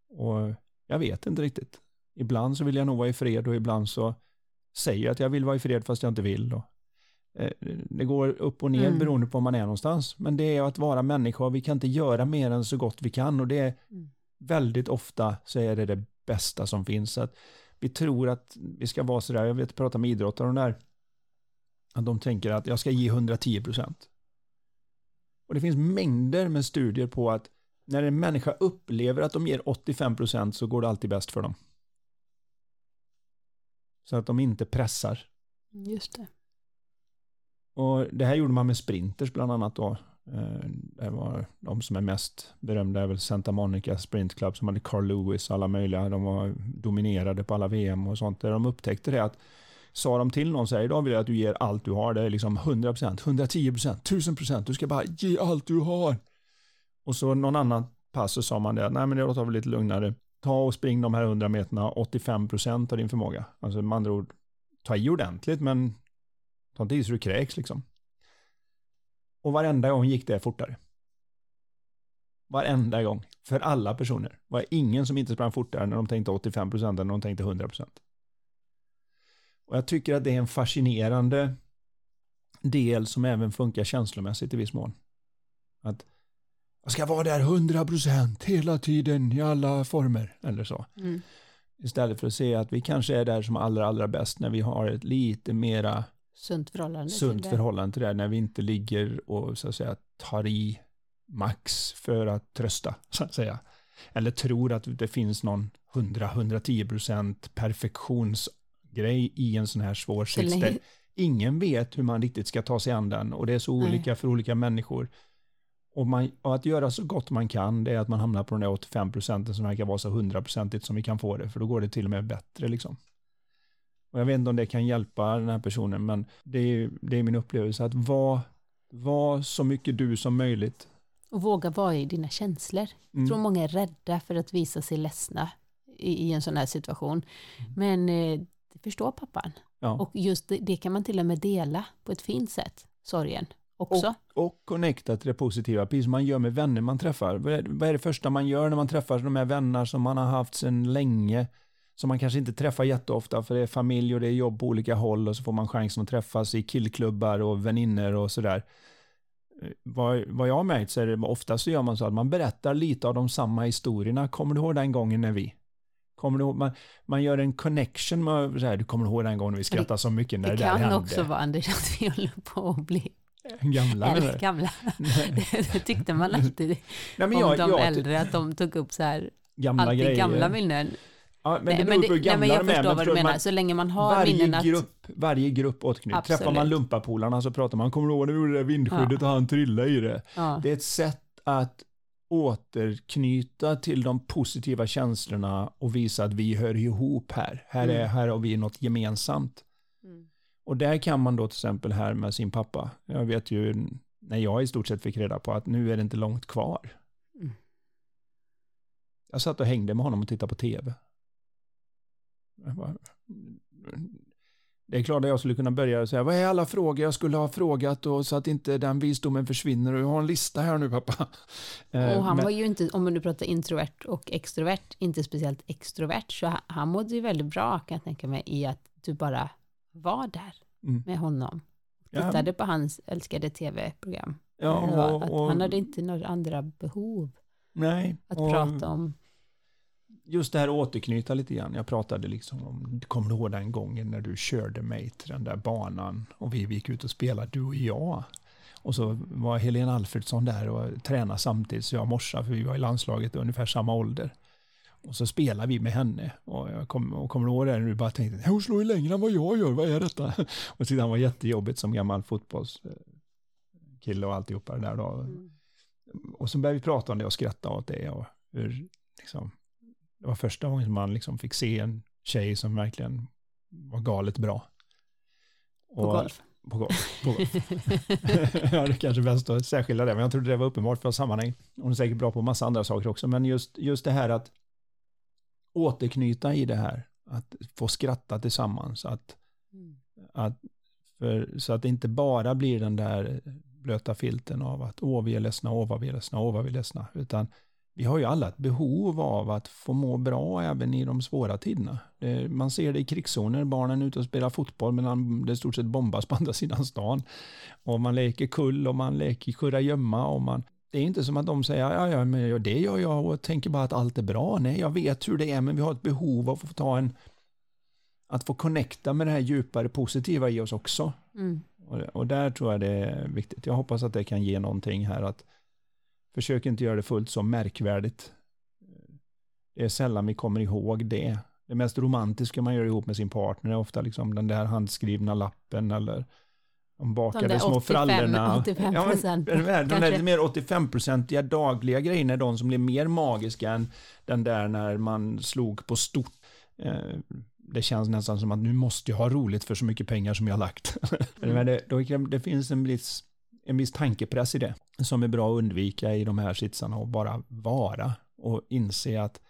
Och jag vet inte riktigt. Ibland så vill jag nog vara i fred och ibland så säger jag att jag vill vara i fred fast jag inte vill. Och, eh, det går upp och ner mm. beroende på var man är någonstans. Men det är att vara människa och vi kan inte göra mer än så gott vi kan och det är, mm. väldigt ofta så är det det bästa som finns. Så att vi tror att vi ska vara sådär, jag vet, jag pratar med idrottare och där, att de tänker att jag ska ge 110 procent. Och det finns mängder med studier på att när en människa upplever att de ger 85 procent så går det alltid bäst för dem. Så att de inte pressar. Just det. Och det här gjorde man med sprinters bland annat då. Eh, det var de som är mest berömda är väl Santa Monica Sprint Club som hade Carl Lewis och alla möjliga. De var dominerade på alla VM och sånt. Där de upptäckte det att sa de till någon så här, idag vill jag att du ger allt du har. Det är liksom 100%, 110%, 1000%. Du ska bara ge allt du har. Och så någon annan pass så sa man det, nej men det låter väl lite lugnare. Ta och spring de här 100 meterna 85% av din förmåga. Alltså med andra ord, ta i ordentligt men ta inte i så du kräks liksom. Och varenda gång gick det fortare. Varenda gång. För alla personer. Det var ingen som inte sprang fortare när de tänkte 85% än när de tänkte 100%. Och jag tycker att det är en fascinerande del som även funkar känslomässigt i viss mån. Att jag ska vara där 100% hela tiden i alla former eller så. Mm. Istället för att se att vi kanske är där som allra, allra bäst när vi har ett lite mera sunt förhållande, sunt till, förhållande till det. När vi inte ligger och så att säga tar i max för att trösta, så att säga. Eller tror att det finns någon 100-110% perfektionsgrej i en sån här svår sits. Ingen vet hur man riktigt ska ta sig an den och det är så olika Nej. för olika människor. Och, man, och, att göra så gott man kan, det är att man hamnar på den där 85 procenten som verkar vara så 100 procentigt som vi kan få det, för då går det till och med bättre liksom. Och jag vet inte om det kan hjälpa den här personen, men det är, det är min upplevelse att vara var så mycket du som möjligt. Och våga vara i dina känslor. Jag mm. tror många är rädda för att visa sig ledsna i, i en sån här situation. Mm. Men eh, det förstår pappan. Ja. Och just det, det, kan man till och med dela på ett fint sätt, sorgen också. Och, och connecta till det positiva, precis som man gör med vänner man träffar. Vad är, vad är det första man gör när man träffar de här vänner som man har haft sedan länge? Som man kanske inte träffar jätteofta för det är familj och det är jobb på olika håll och så får man chansen att träffas i killklubbar och vänner och sådär. Eh, vad, vad jag har märkt så är det ofta så gör man så att man berättar lite av de samma historierna. Kommer du ihåg den gången när vi? Kommer du ihåg, man, man gör en connection med, så här, du kommer ihåg den gången vi skrattade så mycket när det, det där hände. Det kan också vara Anders att vi håller på att bli Gamla Eller gamla. det, tyckte man alltid Nej, men jag, om de jag, äldre, att de tog upp så här gamla alltid grejer. gamla minnen. Ja, men det beror på hur gamla nej, men jag förstår vad du menar. Man, så länge man har varje minnen grupp, att... Varje grupp återknyter. Träffar man lumpapolarna så pratar man, kommer du ihåg när vi gjorde det vindskyddet ja. och han trillade i det? Ja. Det är ett sätt att återknyta till de positiva känslorna och visa att vi hör ihop här. Här, är, mm. här har vi något gemensamt. Mm. Och där kan man då till exempel här med sin pappa. Jag vet ju när jag i stort sett fick reda på att nu är det inte långt kvar. Mm. Jag satt och hängde med honom och tittade på tv. Det är klart att jag skulle kunna börja säga, vad är alla frågor jag skulle ha frågat och så att inte den visdomen försvinner och jag har en lista här nu pappa. Eh, och han Men, var ju inte, om man nu pratar introvert och extrovert, inte speciellt extrovert, så han mådde ju väldigt bra kan jag tänka mig i att du bara var där mm. med honom. Tittade ja. på hans älskade tv-program. Ja, och, och, han hade inte några andra behov. Nej. Att och, prata om just det här återknyta lite grann. Jag pratade liksom om, kommer du ihåg den gången när du körde mig till den där banan och vi gick ut och spelade, du och jag. Och så var Helena Alfredsson där och tränade samtidigt, så jag morsade, för vi var i landslaget ungefär samma ålder. Och så spelade vi med henne. Och jag kom, och kommer ihåg det du bara tänkte, hon slår ju längre än vad jag gör, vad är detta? Och sedan var jättejobbigt som gammal fotbollskille och alltihopa där då. Mm. Och så började vi prata om det och skratta åt det och hur, liksom, det var första gången som man liksom fick se en tjej som verkligen var galet bra. Och, på golf? På golf. På golf. ja, det är kanske bäst att särskilja det, men jag trodde det var uppenbart för sammanhang. Hon är säkert bra på massa andra saker också, men just, just det här att återknyta i det här, att få skratta tillsammans, att, mm. att för, så att det inte bara blir den där blöta filten av att åh, vi är ledsna, åh, vad vi är ledsna, åh, vad vi är ledsna, utan vi har ju alla ett behov av att få må bra även i de svåra tiderna. Man ser det i krigszoner, barnen är ute och spelar fotboll medan det stort sett bombas på andra sidan stan. Och man leker kull och man leker kurragömma och man det är inte som att de säger ja, ja, men det gör jag och tänker bara att allt är bra. Nej, jag vet hur det är, men vi har ett behov av att få ta en att få connecta med det här djupare positiva i oss också. Mm. Och, och, där tror jag det är viktigt. Jag hoppas att det kan ge någonting här att försök inte göra det fullt så märkvärdigt. Det är sällan vi kommer ihåg det. Det mest romantiska man gör ihop med sin partner är ofta liksom den där handskrivna lappen eller de bakade de små 85, frallorna. 85 ja, men, de, de lite mer 85-procentiga dagliga grejerna är de som blir mer magiska än den där när man slog på stort. Eh, det känns nästan som att nu måste jag ha roligt för så mycket pengar som jag har lagt. Mm. det, då, det finns en viss, en viss tankepress i det som är bra att undvika i de här sitsarna och bara vara och inse att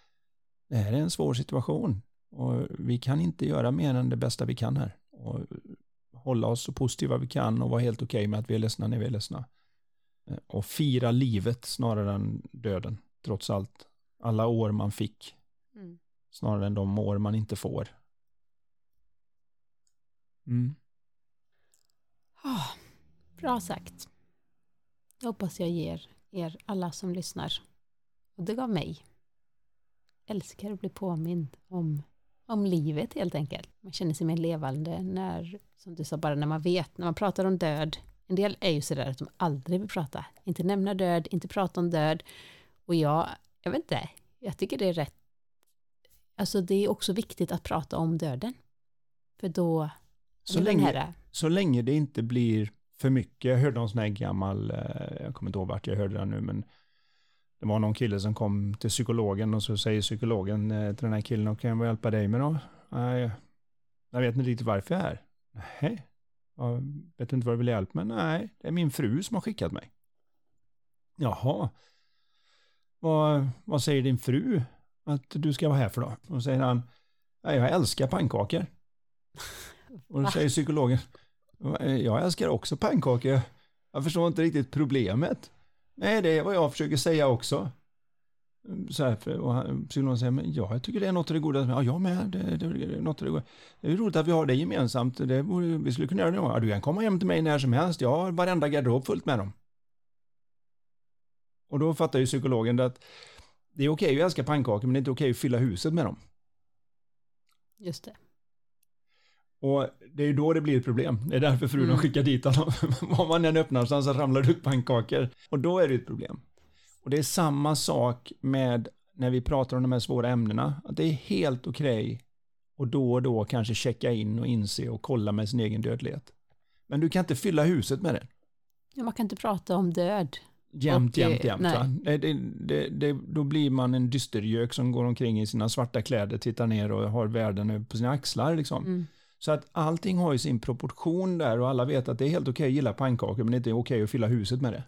det här är en svår situation och vi kan inte göra mer än det bästa vi kan här. Och hålla oss så positiva vi kan och vara helt okej okay med att vi är ledsna när vi är ledsna. Och fira livet snarare än döden, trots allt. Alla år man fick, mm. snarare än de år man inte får. Mm. Oh, bra sagt. Jag hoppas jag ger er alla som lyssnar. Och det gav mig. Älskar att bli påmind om, om livet helt enkelt. Man känner sig mer levande när, som du sa, bara när man vet, när man pratar om död. En del är ju sådär att de aldrig vill prata. Inte nämna död, inte prata om död. Och jag, jag vet inte, jag tycker det är rätt. Alltså det är också viktigt att prata om döden. För då så länge, så länge det inte blir för mycket. Jag hörde någon sån här gammal, eh, jag kommer inte ihåg vart jag hörde det nu, men det var någon kille som kom till psykologen och så säger psykologen eh, till den här killen, och kan jag hjälpa dig med då? Nej, jag vet inte riktigt varför jag är här. Nej, jag vet inte vad du vill hjälpa med? Nej, det är min fru som har skickat mig. Jaha. Vad, vad säger din fru att du ska vara här för då? Och säger han, jag älskar pannkakor. Och då säger psykologen, Eh, jag älskar också pannkakor. Jag förstår inte riktigt problemet. Nej, det är vad jag försöker säga också. Mm, så här, och psykologen säger, men ja, jag tycker det är något av det goda. Ja, jag med. Det, det, det, är något av det goda. Det är roligt att vi har det gemensamt. Det, vi skulle kunna göra det. Ja, du kan komma hem till mig när som helst. Jag har varenda garderob fullt med dem. Och då fattar ju psykologen att det är okej att älska pannkakor, men det är inte okej att fylla huset med dem. Just det. Och det är ju då det blir ett problem. Det är därför frun mm. skickar dit honom. Var man än öppnar så ramlar det ut pannkakor. Och då är det ett problem. Och det är samma sak med när vi pratar om de här svåra ämnena. Att det är helt okej okay och då och då kanske checka in och inse och kolla med sin egen dödlighet. Men du kan inte fylla huset med det. Ja, man kan inte prata om död. Jämt, jämt, jämt. Det, det, det, då blir man en dystergök som går omkring i sina svarta kläder, tittar ner och har världen på sina axlar. Liksom. Mm. Så att allting har ju sin proportion där och alla vet att det är helt okej okay att gilla pannkakor men det är inte okej okay att fylla huset med det.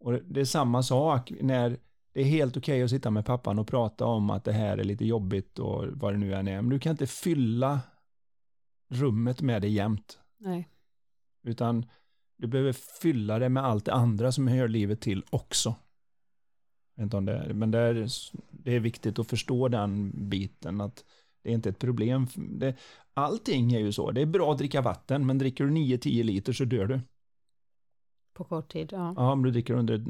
Och det är samma sak när det är helt okej okay att sitta med pappan och prata om att det här är lite jobbigt och vad det nu än är. Men du kan inte fylla rummet med det jämt. Nej. Utan du behöver fylla det med allt det andra som hör livet till också. inte om det är, men det är, det är viktigt att förstå den biten att det är inte ett problem. Det, allting är ju så. Det är bra att dricka vatten, men dricker du 9-10 liter så dör du. På kort tid, ja. Ja, om du dricker under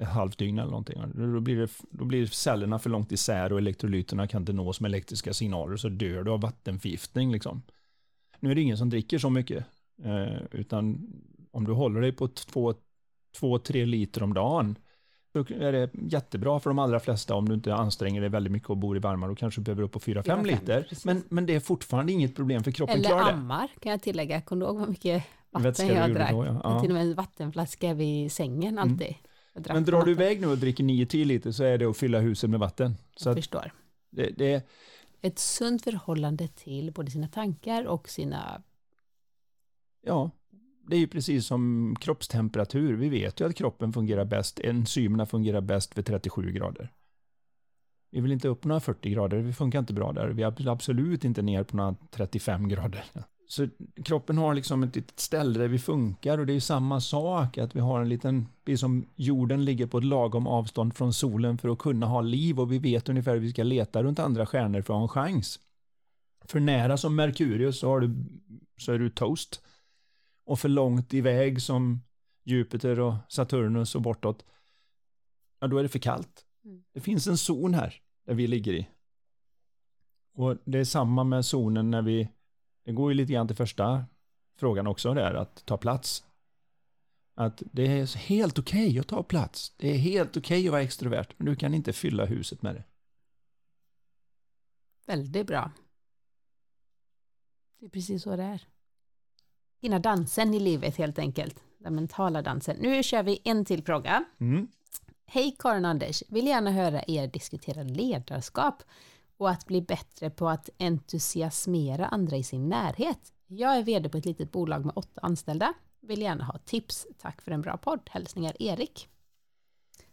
ett halvt dygn eller någonting. Då blir, det, då blir cellerna för långt isär och elektrolyterna kan inte nås med elektriska signaler så dör du av vattenförgiftning liksom. Nu är det ingen som dricker så mycket, eh, utan om du håller dig på 2-3 liter om dagen är det jättebra för de allra flesta om du inte anstränger dig väldigt mycket och bor i varma. Då kanske behöver upp på 4-5 liter. Men, men det är fortfarande inget problem för kroppen Eller klarar det. Eller ammar kan jag tillägga. Kommer du ihåg hur mycket vatten jag drack? Då, ja. Ja. Till och med en vattenflaska vid sängen mm. alltid. Mm. Men drar du iväg nu och dricker 9-10 liter så är det att fylla huset med vatten. Så jag förstår. Det, det, Ett sunt förhållande till både sina tankar och sina... Ja, det är ju precis som kroppstemperatur. Vi vet ju att kroppen fungerar bäst, enzymerna fungerar bäst vid 37 grader. Vi vill inte upp några 40 grader, vi funkar inte bra där. Vi är absolut inte ner på några 35 grader. Så kroppen har liksom ett litet ställe där vi funkar och det är ju samma sak att vi har en liten, precis som jorden ligger på ett lagom avstånd från solen för att kunna ha liv och vi vet ungefär hur vi ska leta runt andra stjärnor för att ha en chans. För nära som Merkurius så, har du, så är du toast och för långt iväg som Jupiter och Saturnus och bortåt ja då är det för kallt. Mm. Det finns en zon här där vi ligger i. Och det är samma med zonen när vi, det går ju lite grann till första frågan också där, att ta plats. Att det är helt okej okay att ta plats. Det är helt okej okay att vara extrovert, men du kan inte fylla huset med det. Väldigt bra. Det är precis så det är. Finna dansen i livet helt enkelt. Den mentala dansen. Nu kör vi en till fråga. Mm. Hej Karin Anders, vill gärna höra er diskutera ledarskap och att bli bättre på att entusiasmera andra i sin närhet. Jag är vd på ett litet bolag med åtta anställda. Vill gärna ha tips. Tack för en bra podd. Hälsningar Erik.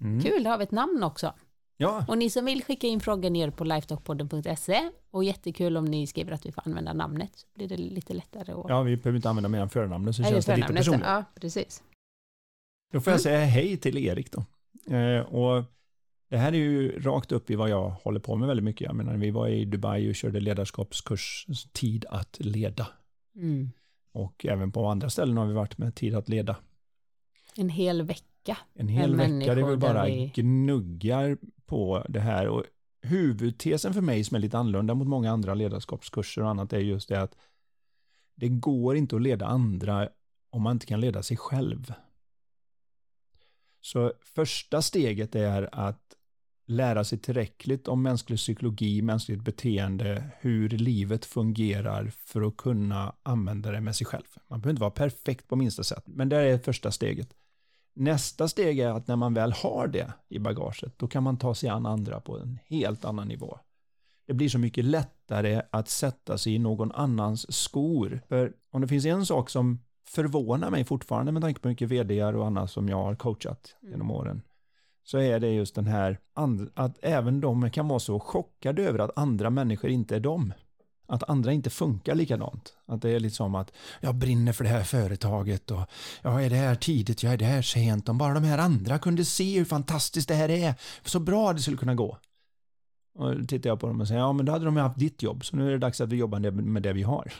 Mm. Kul, då har vi ett namn också. Ja, Och ni som vill skicka in frågor ner på lifetalkpodden.se och jättekul om ni skriver att vi får använda namnet så blir det lite lättare att... ja, vi behöver inte använda mer än förnamnet så Eller känns det lite personligt. Ja, precis. Då får jag Mm. säga hej till Erik då. Eh, och det här är ju rakt upp i vad jag håller på med väldigt mycket. Jag menar, vi var i Dubai och körde ledarskapskurs Tid att leda. Mm. Och även på andra ställen har vi varit med Tid att leda. En hel vecka. En hel vecka vi människor där bara vi- gnuggar på det här. Och huvudtesen för mig som är lite annorlunda mot många andra ledarskapskurser och annat är just det att det går inte att leda andra om man inte kan leda sig själv. Så första steget är att lära sig tillräckligt om mänsklig psykologi, mänskligt beteende, hur livet fungerar för att kunna använda det med sig själv. Man behöver inte vara perfekt på minsta sätt, men det är första steget. Nästa steg är att när man väl har det i bagaget, då kan man ta sig an andra på en helt annan nivå. Det blir så mycket lättare att sätta sig i någon annans skor. För om det finns en sak som förvånar mig fortfarande med tanke på mycket vd och annat som jag har coachat genom åren, så är det just den här att även de kan vara så chockade över att andra människor inte är dem. Att andra inte funkar likadant. Att det är lite som att jag brinner för det här företaget och jag är det här tidigt, jag är det här sent. Om bara de här andra kunde se hur fantastiskt det här är, så bra det skulle kunna gå. Och då tittar jag på dem och säger, ja men då hade de ju haft ditt jobb, så nu är det dags att vi jobbar med- med det vi har.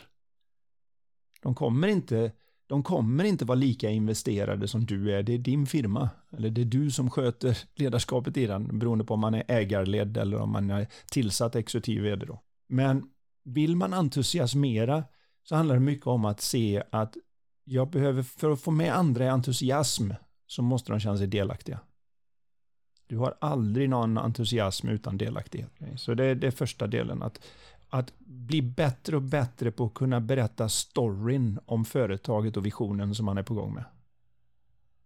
De kommer inte, de kommer inte vara lika investerade som du är, det är din firma. Eller det är du som sköter ledarskapet i den, beroende på om man är ägarledd eller om man är tillsatt exekutiv vd då. Men vill man entusiasmera så handlar det mycket om att se att jag behöver, för att få med andra i entusiasm, så måste de känna sig delaktiga. Du har aldrig någon entusiasm utan delaktighet. Så det är, det är första delen, att, att bli bättre och bättre på att kunna berätta storyn om företaget och visionen som man är på gång med.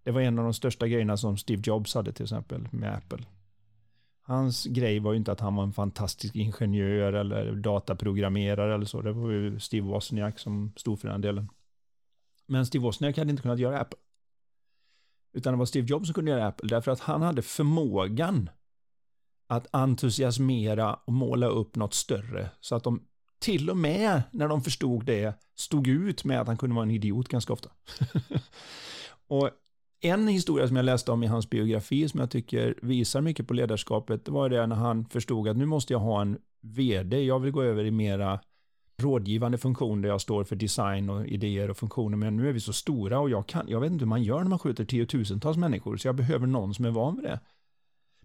Det var en av de största grejerna som Steve Jobs hade till exempel med Apple. Hans grej var ju inte att han var en fantastisk ingenjör eller dataprogrammerare eller så. Det var ju Steve Wozniak som stod för den delen. Men Steve Wozniak hade inte kunnat göra Apple. Utan det var Steve Jobs som kunde göra Apple därför att han hade förmågan att entusiasmera och måla upp något större så att de till och med när de förstod det stod ut med att han kunde vara en idiot ganska ofta. och en historia som jag läste om i hans biografi som jag tycker visar mycket på ledarskapet, det var det när han förstod att nu måste jag ha en vd, jag vill gå över i mera rådgivande funktion där jag står för design och idéer och funktioner, men nu är vi så stora och jag kan, jag vet inte hur man gör när man skjuter tiotusentals människor, så jag behöver någon som är van vid det.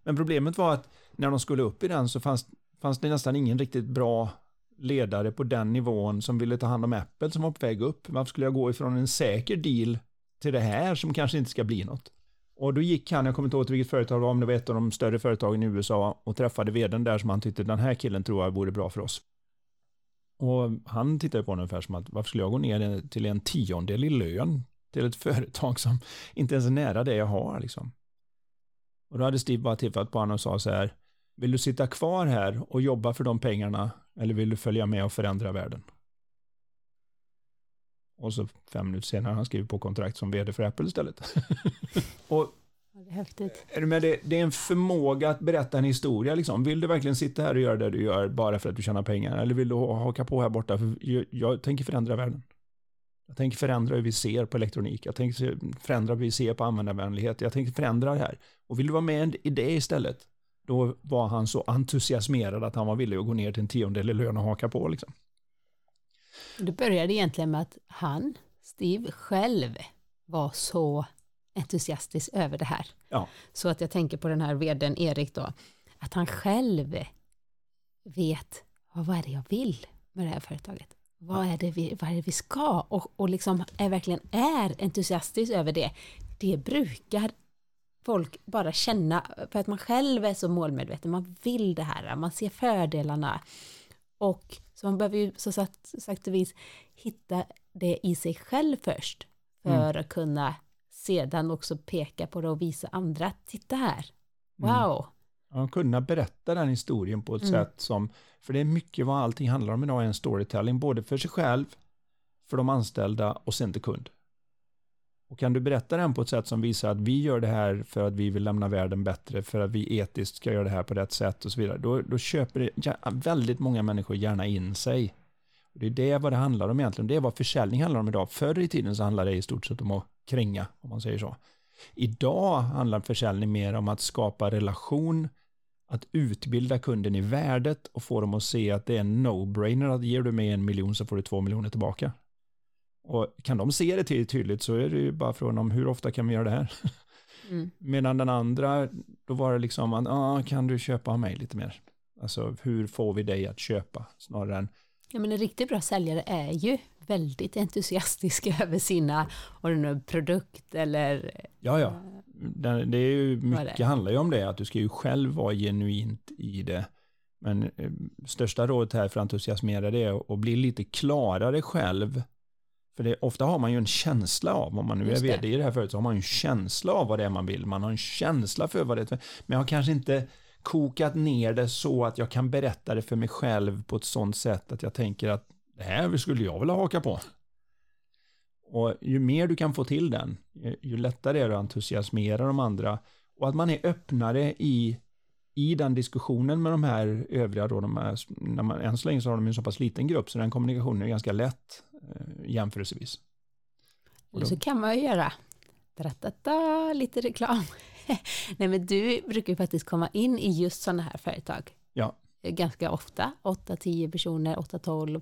Men problemet var att när de skulle upp i den så fanns, fanns det nästan ingen riktigt bra ledare på den nivån som ville ta hand om Apple som var på väg upp. Varför skulle jag gå ifrån en säker deal till det här som kanske inte ska bli något? Och då gick han, jag kommer inte ihåg vilket företag det var, men det var ett av de större företagen i USA och träffade vdn där som han tyckte den här killen tror jag vore bra för oss. Och han tittade på honom ungefär som att varför skulle jag gå ner till en tiondel i lön till ett företag som inte ens är nära det jag har liksom. Och då hade Steve bara tittat på honom och sa så här, vill du sitta kvar här och jobba för de pengarna eller vill du följa med och förändra världen? Och så fem minuter senare har han skrivit på kontrakt som vd för Apple istället. och Ja, Det är häftigt. är du med det, det är en förmåga att berätta en historia. Liksom. Vill du verkligen sitta här och göra det du gör bara för att du tjänar pengar? Eller vill du ha- haka på här borta? För jag, jag tänker förändra världen. Jag tänker förändra hur vi ser på elektronik. Jag tänker förändra hur vi ser på användarvänlighet. Jag tänker förändra det här. Och vill du vara med i det istället? Då var han så entusiasmerad att han var villig att gå ner till en tiondel i lön och haka på. Liksom. Det började egentligen med att han, Steve, själv var så entusiastisk över det här. Ja. Så att jag tänker på den här vdn Erik då, att han själv vet vad är det jag vill med det här företaget. Vad är det vi, vad är det vi ska? Och, och liksom är verkligen är entusiastisk över det. Det brukar folk bara känna, för att man själv är så målmedveten, man vill det här, man ser fördelarna. Och så man behöver ju så sagt, sagt vis hitta det i sig själv först, för mm. att kunna sedan också peka på det och visa andra, titta här, mm. wow. Mm. Ja, kunna berätta den historien på ett mm. sätt som, för det är mycket vad allting handlar om idag, en storytelling, både för sig själv, för de anställda och sen till kund. Och kan du berätta den på ett sätt som visar att vi gör det här för att vi vill lämna världen bättre, för att vi etiskt ska göra det här på rätt sätt och så vidare, då, då köper det, väldigt många människor gärna in sig. Och det är det vad det handlar om egentligen, det är vad försäljning handlar om idag. Förr i tiden så handlade det i stort sett om att kränga, om man säger så. Idag handlar försäljning mer om att skapa relation, att utbilda kunden i värdet och få dem att se att det är en no-brainer att ger du mig en miljon så får du två miljoner tillbaka. Och kan de se det tydligt så är det ju bara frågan om hur ofta kan vi göra det här? Mm. Medan den andra, då var det liksom att, ah, kan du köpa av mig lite mer? Alltså hur får vi dig att köpa snarare än Ja, men en riktigt bra säljare är ju väldigt entusiastisk över sina, nu produkt eller... Ja, ja. Det, det är ju, mycket det? handlar ju om det, att du ska ju själv vara genuint i det. Men eh, största rådet här för entusiasmerade är att bli lite klarare själv för det, ofta har man ju en känsla av, om man nu är vd i det här företaget, så har man ju en känsla av vad det är man vill. Man har en känsla för vad det är. Men jag har kanske inte kokat ner det så att jag kan berätta det för mig själv på ett sånt sätt att jag tänker att det här skulle jag vilja haka på. Och ju mer du kan få till den, ju lättare är det att entusiasmera de andra. Och att man är öppnare i, i den diskussionen med de här övriga då, de här, när man, än så länge så har de en så pass liten grupp så den kommunikationen är ganska lätt eh, jämförelsevis. Eller så kan man ju göra Tratata, lite reklam. Nej men du brukar ju faktiskt komma in i just sådana här företag. Ja. Ganska ofta, 8-10 personer, 8-12.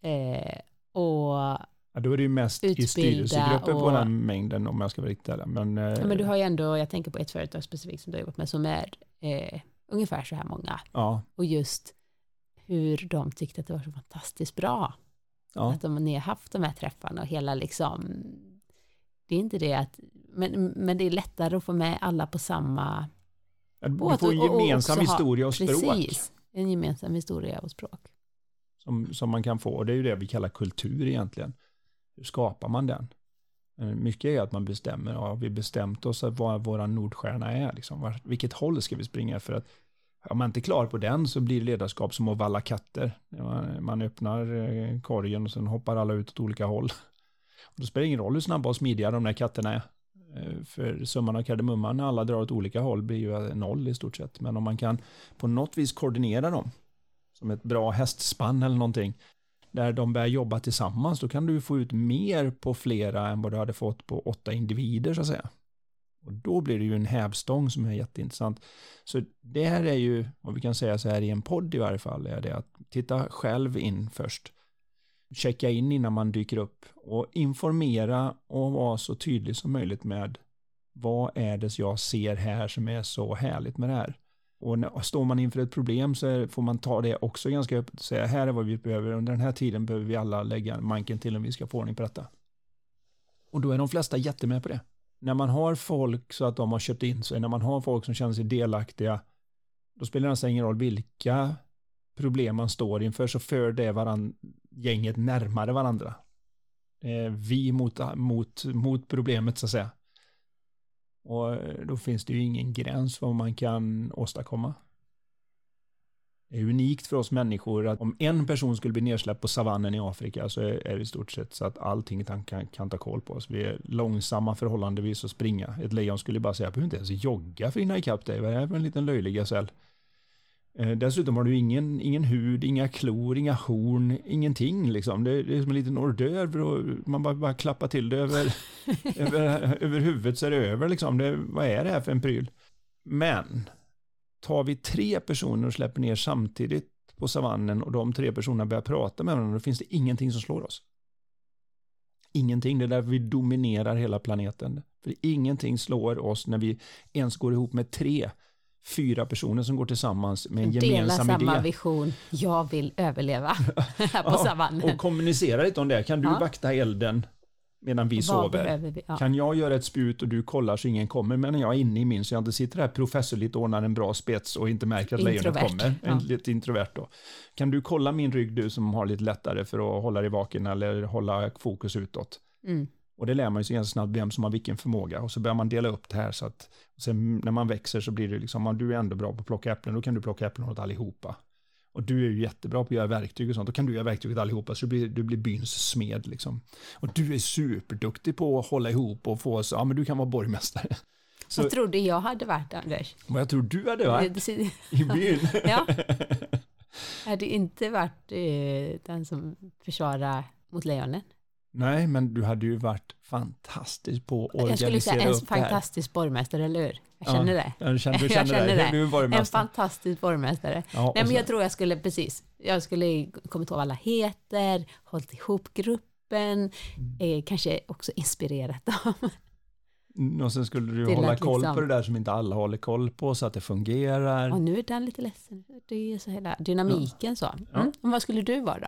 Eh, och Ja, då är det ju mest i styrelsegruppen på den mängden om jag ska vara riktigt ärlig. Men, eh, ja, men du har ju ändå, jag tänker på ett företag specifikt som du har jobbat med som är eh, ungefär så här många. Ja. Och just hur de tyckte att det var så fantastiskt bra. Ja. Att de, har haft de här träffarna och hela liksom, det är inte det att, men, men det är lättare att få med alla på samma båt. Vi får en gemensam och historia och språk. Precis, en gemensam historia och språk. Som, som man kan få, och det är ju det vi kallar kultur egentligen. Hur skapar man den? Eh, mycket är att man bestämmer, ja, vi bestämt oss vad vår Nordstjärna är, liksom. vilket håll ska vi springa för att om man inte är klar på den så blir ledarskap som att valla katter. Man öppnar eh, korgen och sen hoppar alla ut åt olika håll. Och då spelar det ingen roll hur snabba och smidiga de där katterna är. Eh, för summan av kardemumman när alla drar åt olika håll blir ju noll i stort sett. Men om man kan på något vis koordinera dem, som ett bra hästspann eller någonting, där de börjar jobba tillsammans, då kan du få ut mer på flera än vad du hade fått på åtta individer så att säga. Och då blir det ju en hävstång som är jätteintressant. Så det här är ju, vad vi kan säga så här i en podd i varje fall, är det att titta själv in först. Checka in innan man dyker upp och informera och vara så tydlig som möjligt med vad är det jag ser här som är så härligt med det här. Och när, står man inför ett problem så får man ta det också ganska öppet och säga här är vad vi behöver. Under den här tiden behöver vi alla lägga manken till om vi ska få ordning på detta. Och då är de flesta jättemed på det när man har folk så att de har köpt in sig, när man har folk som känner sig delaktiga, då spelar det nästan ingen roll vilka problem man står inför, så för det varann, gänget närmare varandra. Eh, vi mot, mot, mot problemet så att säga. Och eh, då finns det ju ingen gräns vad man kan åstadkomma. Det är unikt för oss människor att om en person skulle bli nedsläppt på savannen i Afrika så är det i stort sett så att allting kan, kan, kan ta koll på oss. Vi är långsamma förhållandevis att springa. Ett lejon skulle bara säga, jag behöver inte ens jogga för att hinna ikapp dig. Vad är det för en liten löjlig gasell? Eh, dessutom har du ingen, ingen hud, inga klor, inga horn, ingenting liksom. Det, det är som en liten hors d'oeuvre man bara, bara klappar till det över, över, över huvudet så är det över liksom. Det, vad är det här för en pryl? Men tar vi tre personer och släpper ner samtidigt på savannen och de tre personerna börjar prata med varandra, då finns det ingenting som slår oss. ingenting. Det är därför vi dominerar hela planeten. För ingenting slår oss när vi ens går ihop med tre, fyra personer som går tillsammans med en Dela gemensam idé. samma vision. Jag vill överleva här på Ja, savannen. och kommunicera lite om det. Kan du Ja. vakta elden medan vi Vad sover? vi? Ja. Kan jag göra ett spjut och du kollar så ingen kommer medan jag är inne i min så jag inte sitter här professorligt och ordnar en bra spets och inte märker att lejonet kommer. En, lite introvert då. Kan du kolla min rygg du som har lite lättare för att hålla dig vaken eller hålla fokus utåt? Mm. Och det lär man sig ganska snabbt vem som har vilken förmåga och så börjar man dela upp det här så att sen när man växer så blir det liksom, om du är ändå bra på att plocka äpplen, då kan du plocka äpplen åt allihopa. Och du är ju jättebra på att göra verktyg och sånt, då kan du göra verktyg åt allihopa så du blir, du blir byns smed liksom. Och du är superduktig på att hålla ihop och få oss, ja men du kan vara borgmästare. Så Vad trodde jag hade varit, Anders? vad jag tror du hade varit i byn. Ja. Hade inte varit eh, den som försvarar mot lejonen. Nej, men du hade ju varit fantastisk på att Jag skulle säga organisera en upp det här. fantastisk borgmästare, eller hur? Jag Ja, känner det. Jag känner, du Jag känner, känner det. det. Du är En fantastisk borgmästare. Ja, Nej, men så- jag tror jag skulle, precis, jag skulle kommit ihåg alla heter, hållit ihop gruppen, Mm. eh, kanske också inspirerat dem. Mm, Och sen skulle du hålla koll liksom- på det där som inte alla håller koll på så att det fungerar. Och nu är den lite ledsen. Det är så hela dynamiken så. Ja. Mm. Och vad skulle du vara då?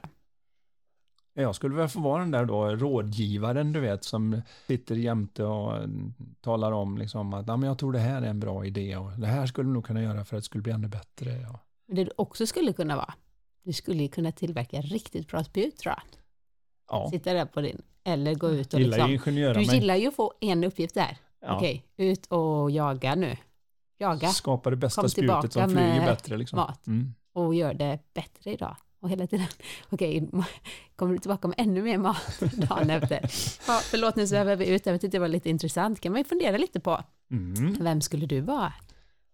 Jag skulle väl få vara den där då rådgivaren du vet som sitter jämte och mm, talar om liksom att ja, men jag tror det här är en bra idé och det här skulle vi nog kunna göra för att det skulle bli ännu bättre. Ja. Det du också skulle kunna vara, du skulle kunna tillverka riktigt bra spjut tror jag. Ja, Sitta där på din, eller gå ut och gillar liksom, du gillar ju att få en uppgift där. ja, Okej, ut och jaga nu. Jaga skapa det bästa Kom spjutet som flyger bättre. Liksom. mat. Mm. och gör det bättre idag. Och hela tiden, okej, kommer du tillbaka med ännu mer mat dagen efter? Ja, förlåt nu svävar vi ut, jag tyckte det var lite intressant. kan man ju fundera lite på. Mm. Vem skulle du vara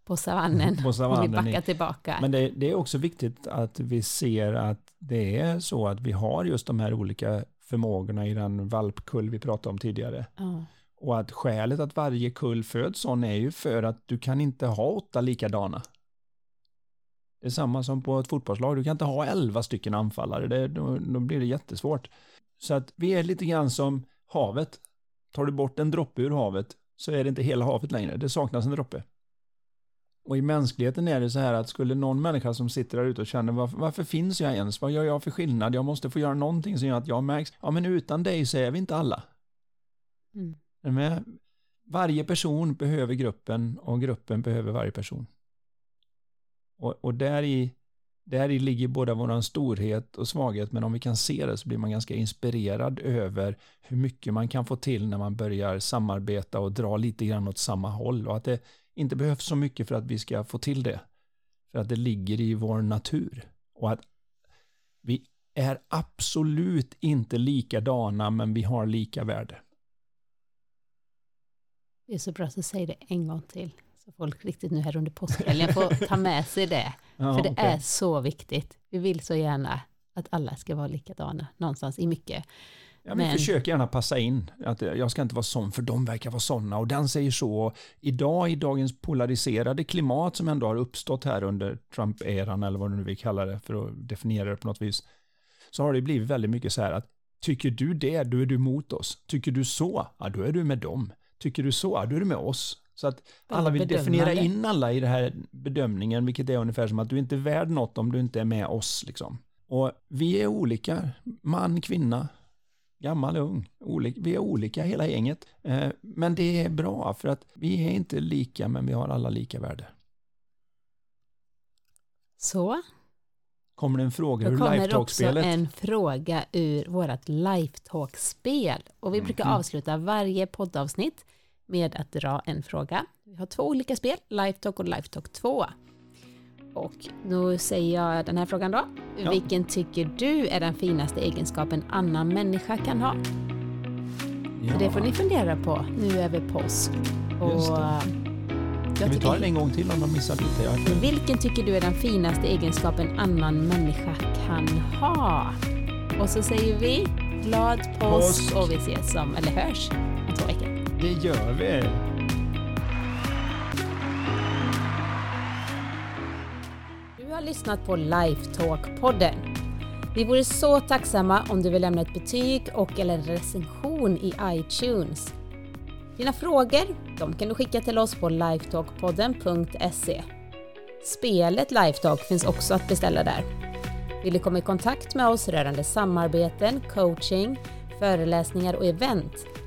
på savannen? På Om savannen vi backar i- tillbaka. Men det, det är också viktigt att vi ser att det är så att vi har just de här olika förmågorna i den valpkull vi pratade om tidigare. ja. Och att skälet att varje kull föds sån är ju för att du kan inte ha åtta likadana. Det är samma som på ett fotbollslag, du kan inte ha elva stycken anfallare, det, då, då blir det jättesvårt. Så att vi är lite grann som havet. Tar du bort en droppe ur havet så är det inte hela havet längre, det saknas en droppe. Och i mänskligheten är det så här att skulle någon människa som sitter där ute och känner varför, varför finns jag ens? Vad gör jag för skillnad? Jag måste få göra någonting som gör att jag märks. Ja, men utan dig så är vi inte alla. Mm. Med? Varje person behöver gruppen och gruppen behöver varje person. Och, och där, i, där i ligger både vår storhet och svaghet, men om vi kan se det så blir man ganska inspirerad över hur mycket man kan få till när man börjar samarbeta och dra lite grann åt samma håll och att det inte behövs så mycket för att vi ska få till det. För att det ligger i vår natur. Och att vi är absolut inte likadana, men vi har lika värde. Det är så bra att du säger det en gång till. Så folk riktigt nu här under påskhelgen får ta med sig det. Ja, För det okej. är så viktigt. Vi vill så gärna att alla ska vara likadana någonstans i mycket. Ja, men Men- försök gärna passa in. Att jag ska inte vara sån för de verkar vara såna och den säger så. Idag i dagens polariserade klimat som ändå har uppstått här under Trump-eran eller vad du nu vill kalla det för att definiera det på något vis. Så har det blivit väldigt mycket så här att tycker du det, då är du mot oss. Tycker du så, ja då är du med dem. Tycker du så, ja då är du med oss. Så att alla vill definiera in alla i den här bedömningen, vilket är ungefär som att du inte är värd något om du inte är med oss. Liksom. Och vi är olika, man, kvinna, gammal, ung. Olik, vi är olika hela gänget. Eh, men det är bra för att vi är inte lika men vi har alla lika värde. Så, Kommer det en fråga ur kommer också Lifetalk-spelet? en fråga ur vårt Lifetalk-spel. Och vi brukar Mhm. avsluta varje poddavsnitt med att dra en fråga. Vi har två olika spel, Lifetalk och Lifetalk 2. Och nu säger jag den här frågan då. Ja. Vilken tycker du är den finaste egenskapen en annan människa kan ha? Ja. Det får ni fundera på nu över påsk. Och jag Kan vi ta den en gång till om de missar lite? Jag... Vilken tycker du är den finaste egenskapen en annan människa kan ha? Och så säger vi glad påsk, Påsk. och vi ses som, eller hörs om två veckor. Det gör vi. Du har lyssnat på Lifetalk-podden. Vi vore så tacksamma om du vill lämna ett betyg och eller en recension i iTunes. Dina frågor de kan du skicka till oss på lifetalkpodden.se. Spelet Lifetalk finns också att beställa där. Vill du komma i kontakt med oss rörande samarbeten, coaching, föreläsningar och event,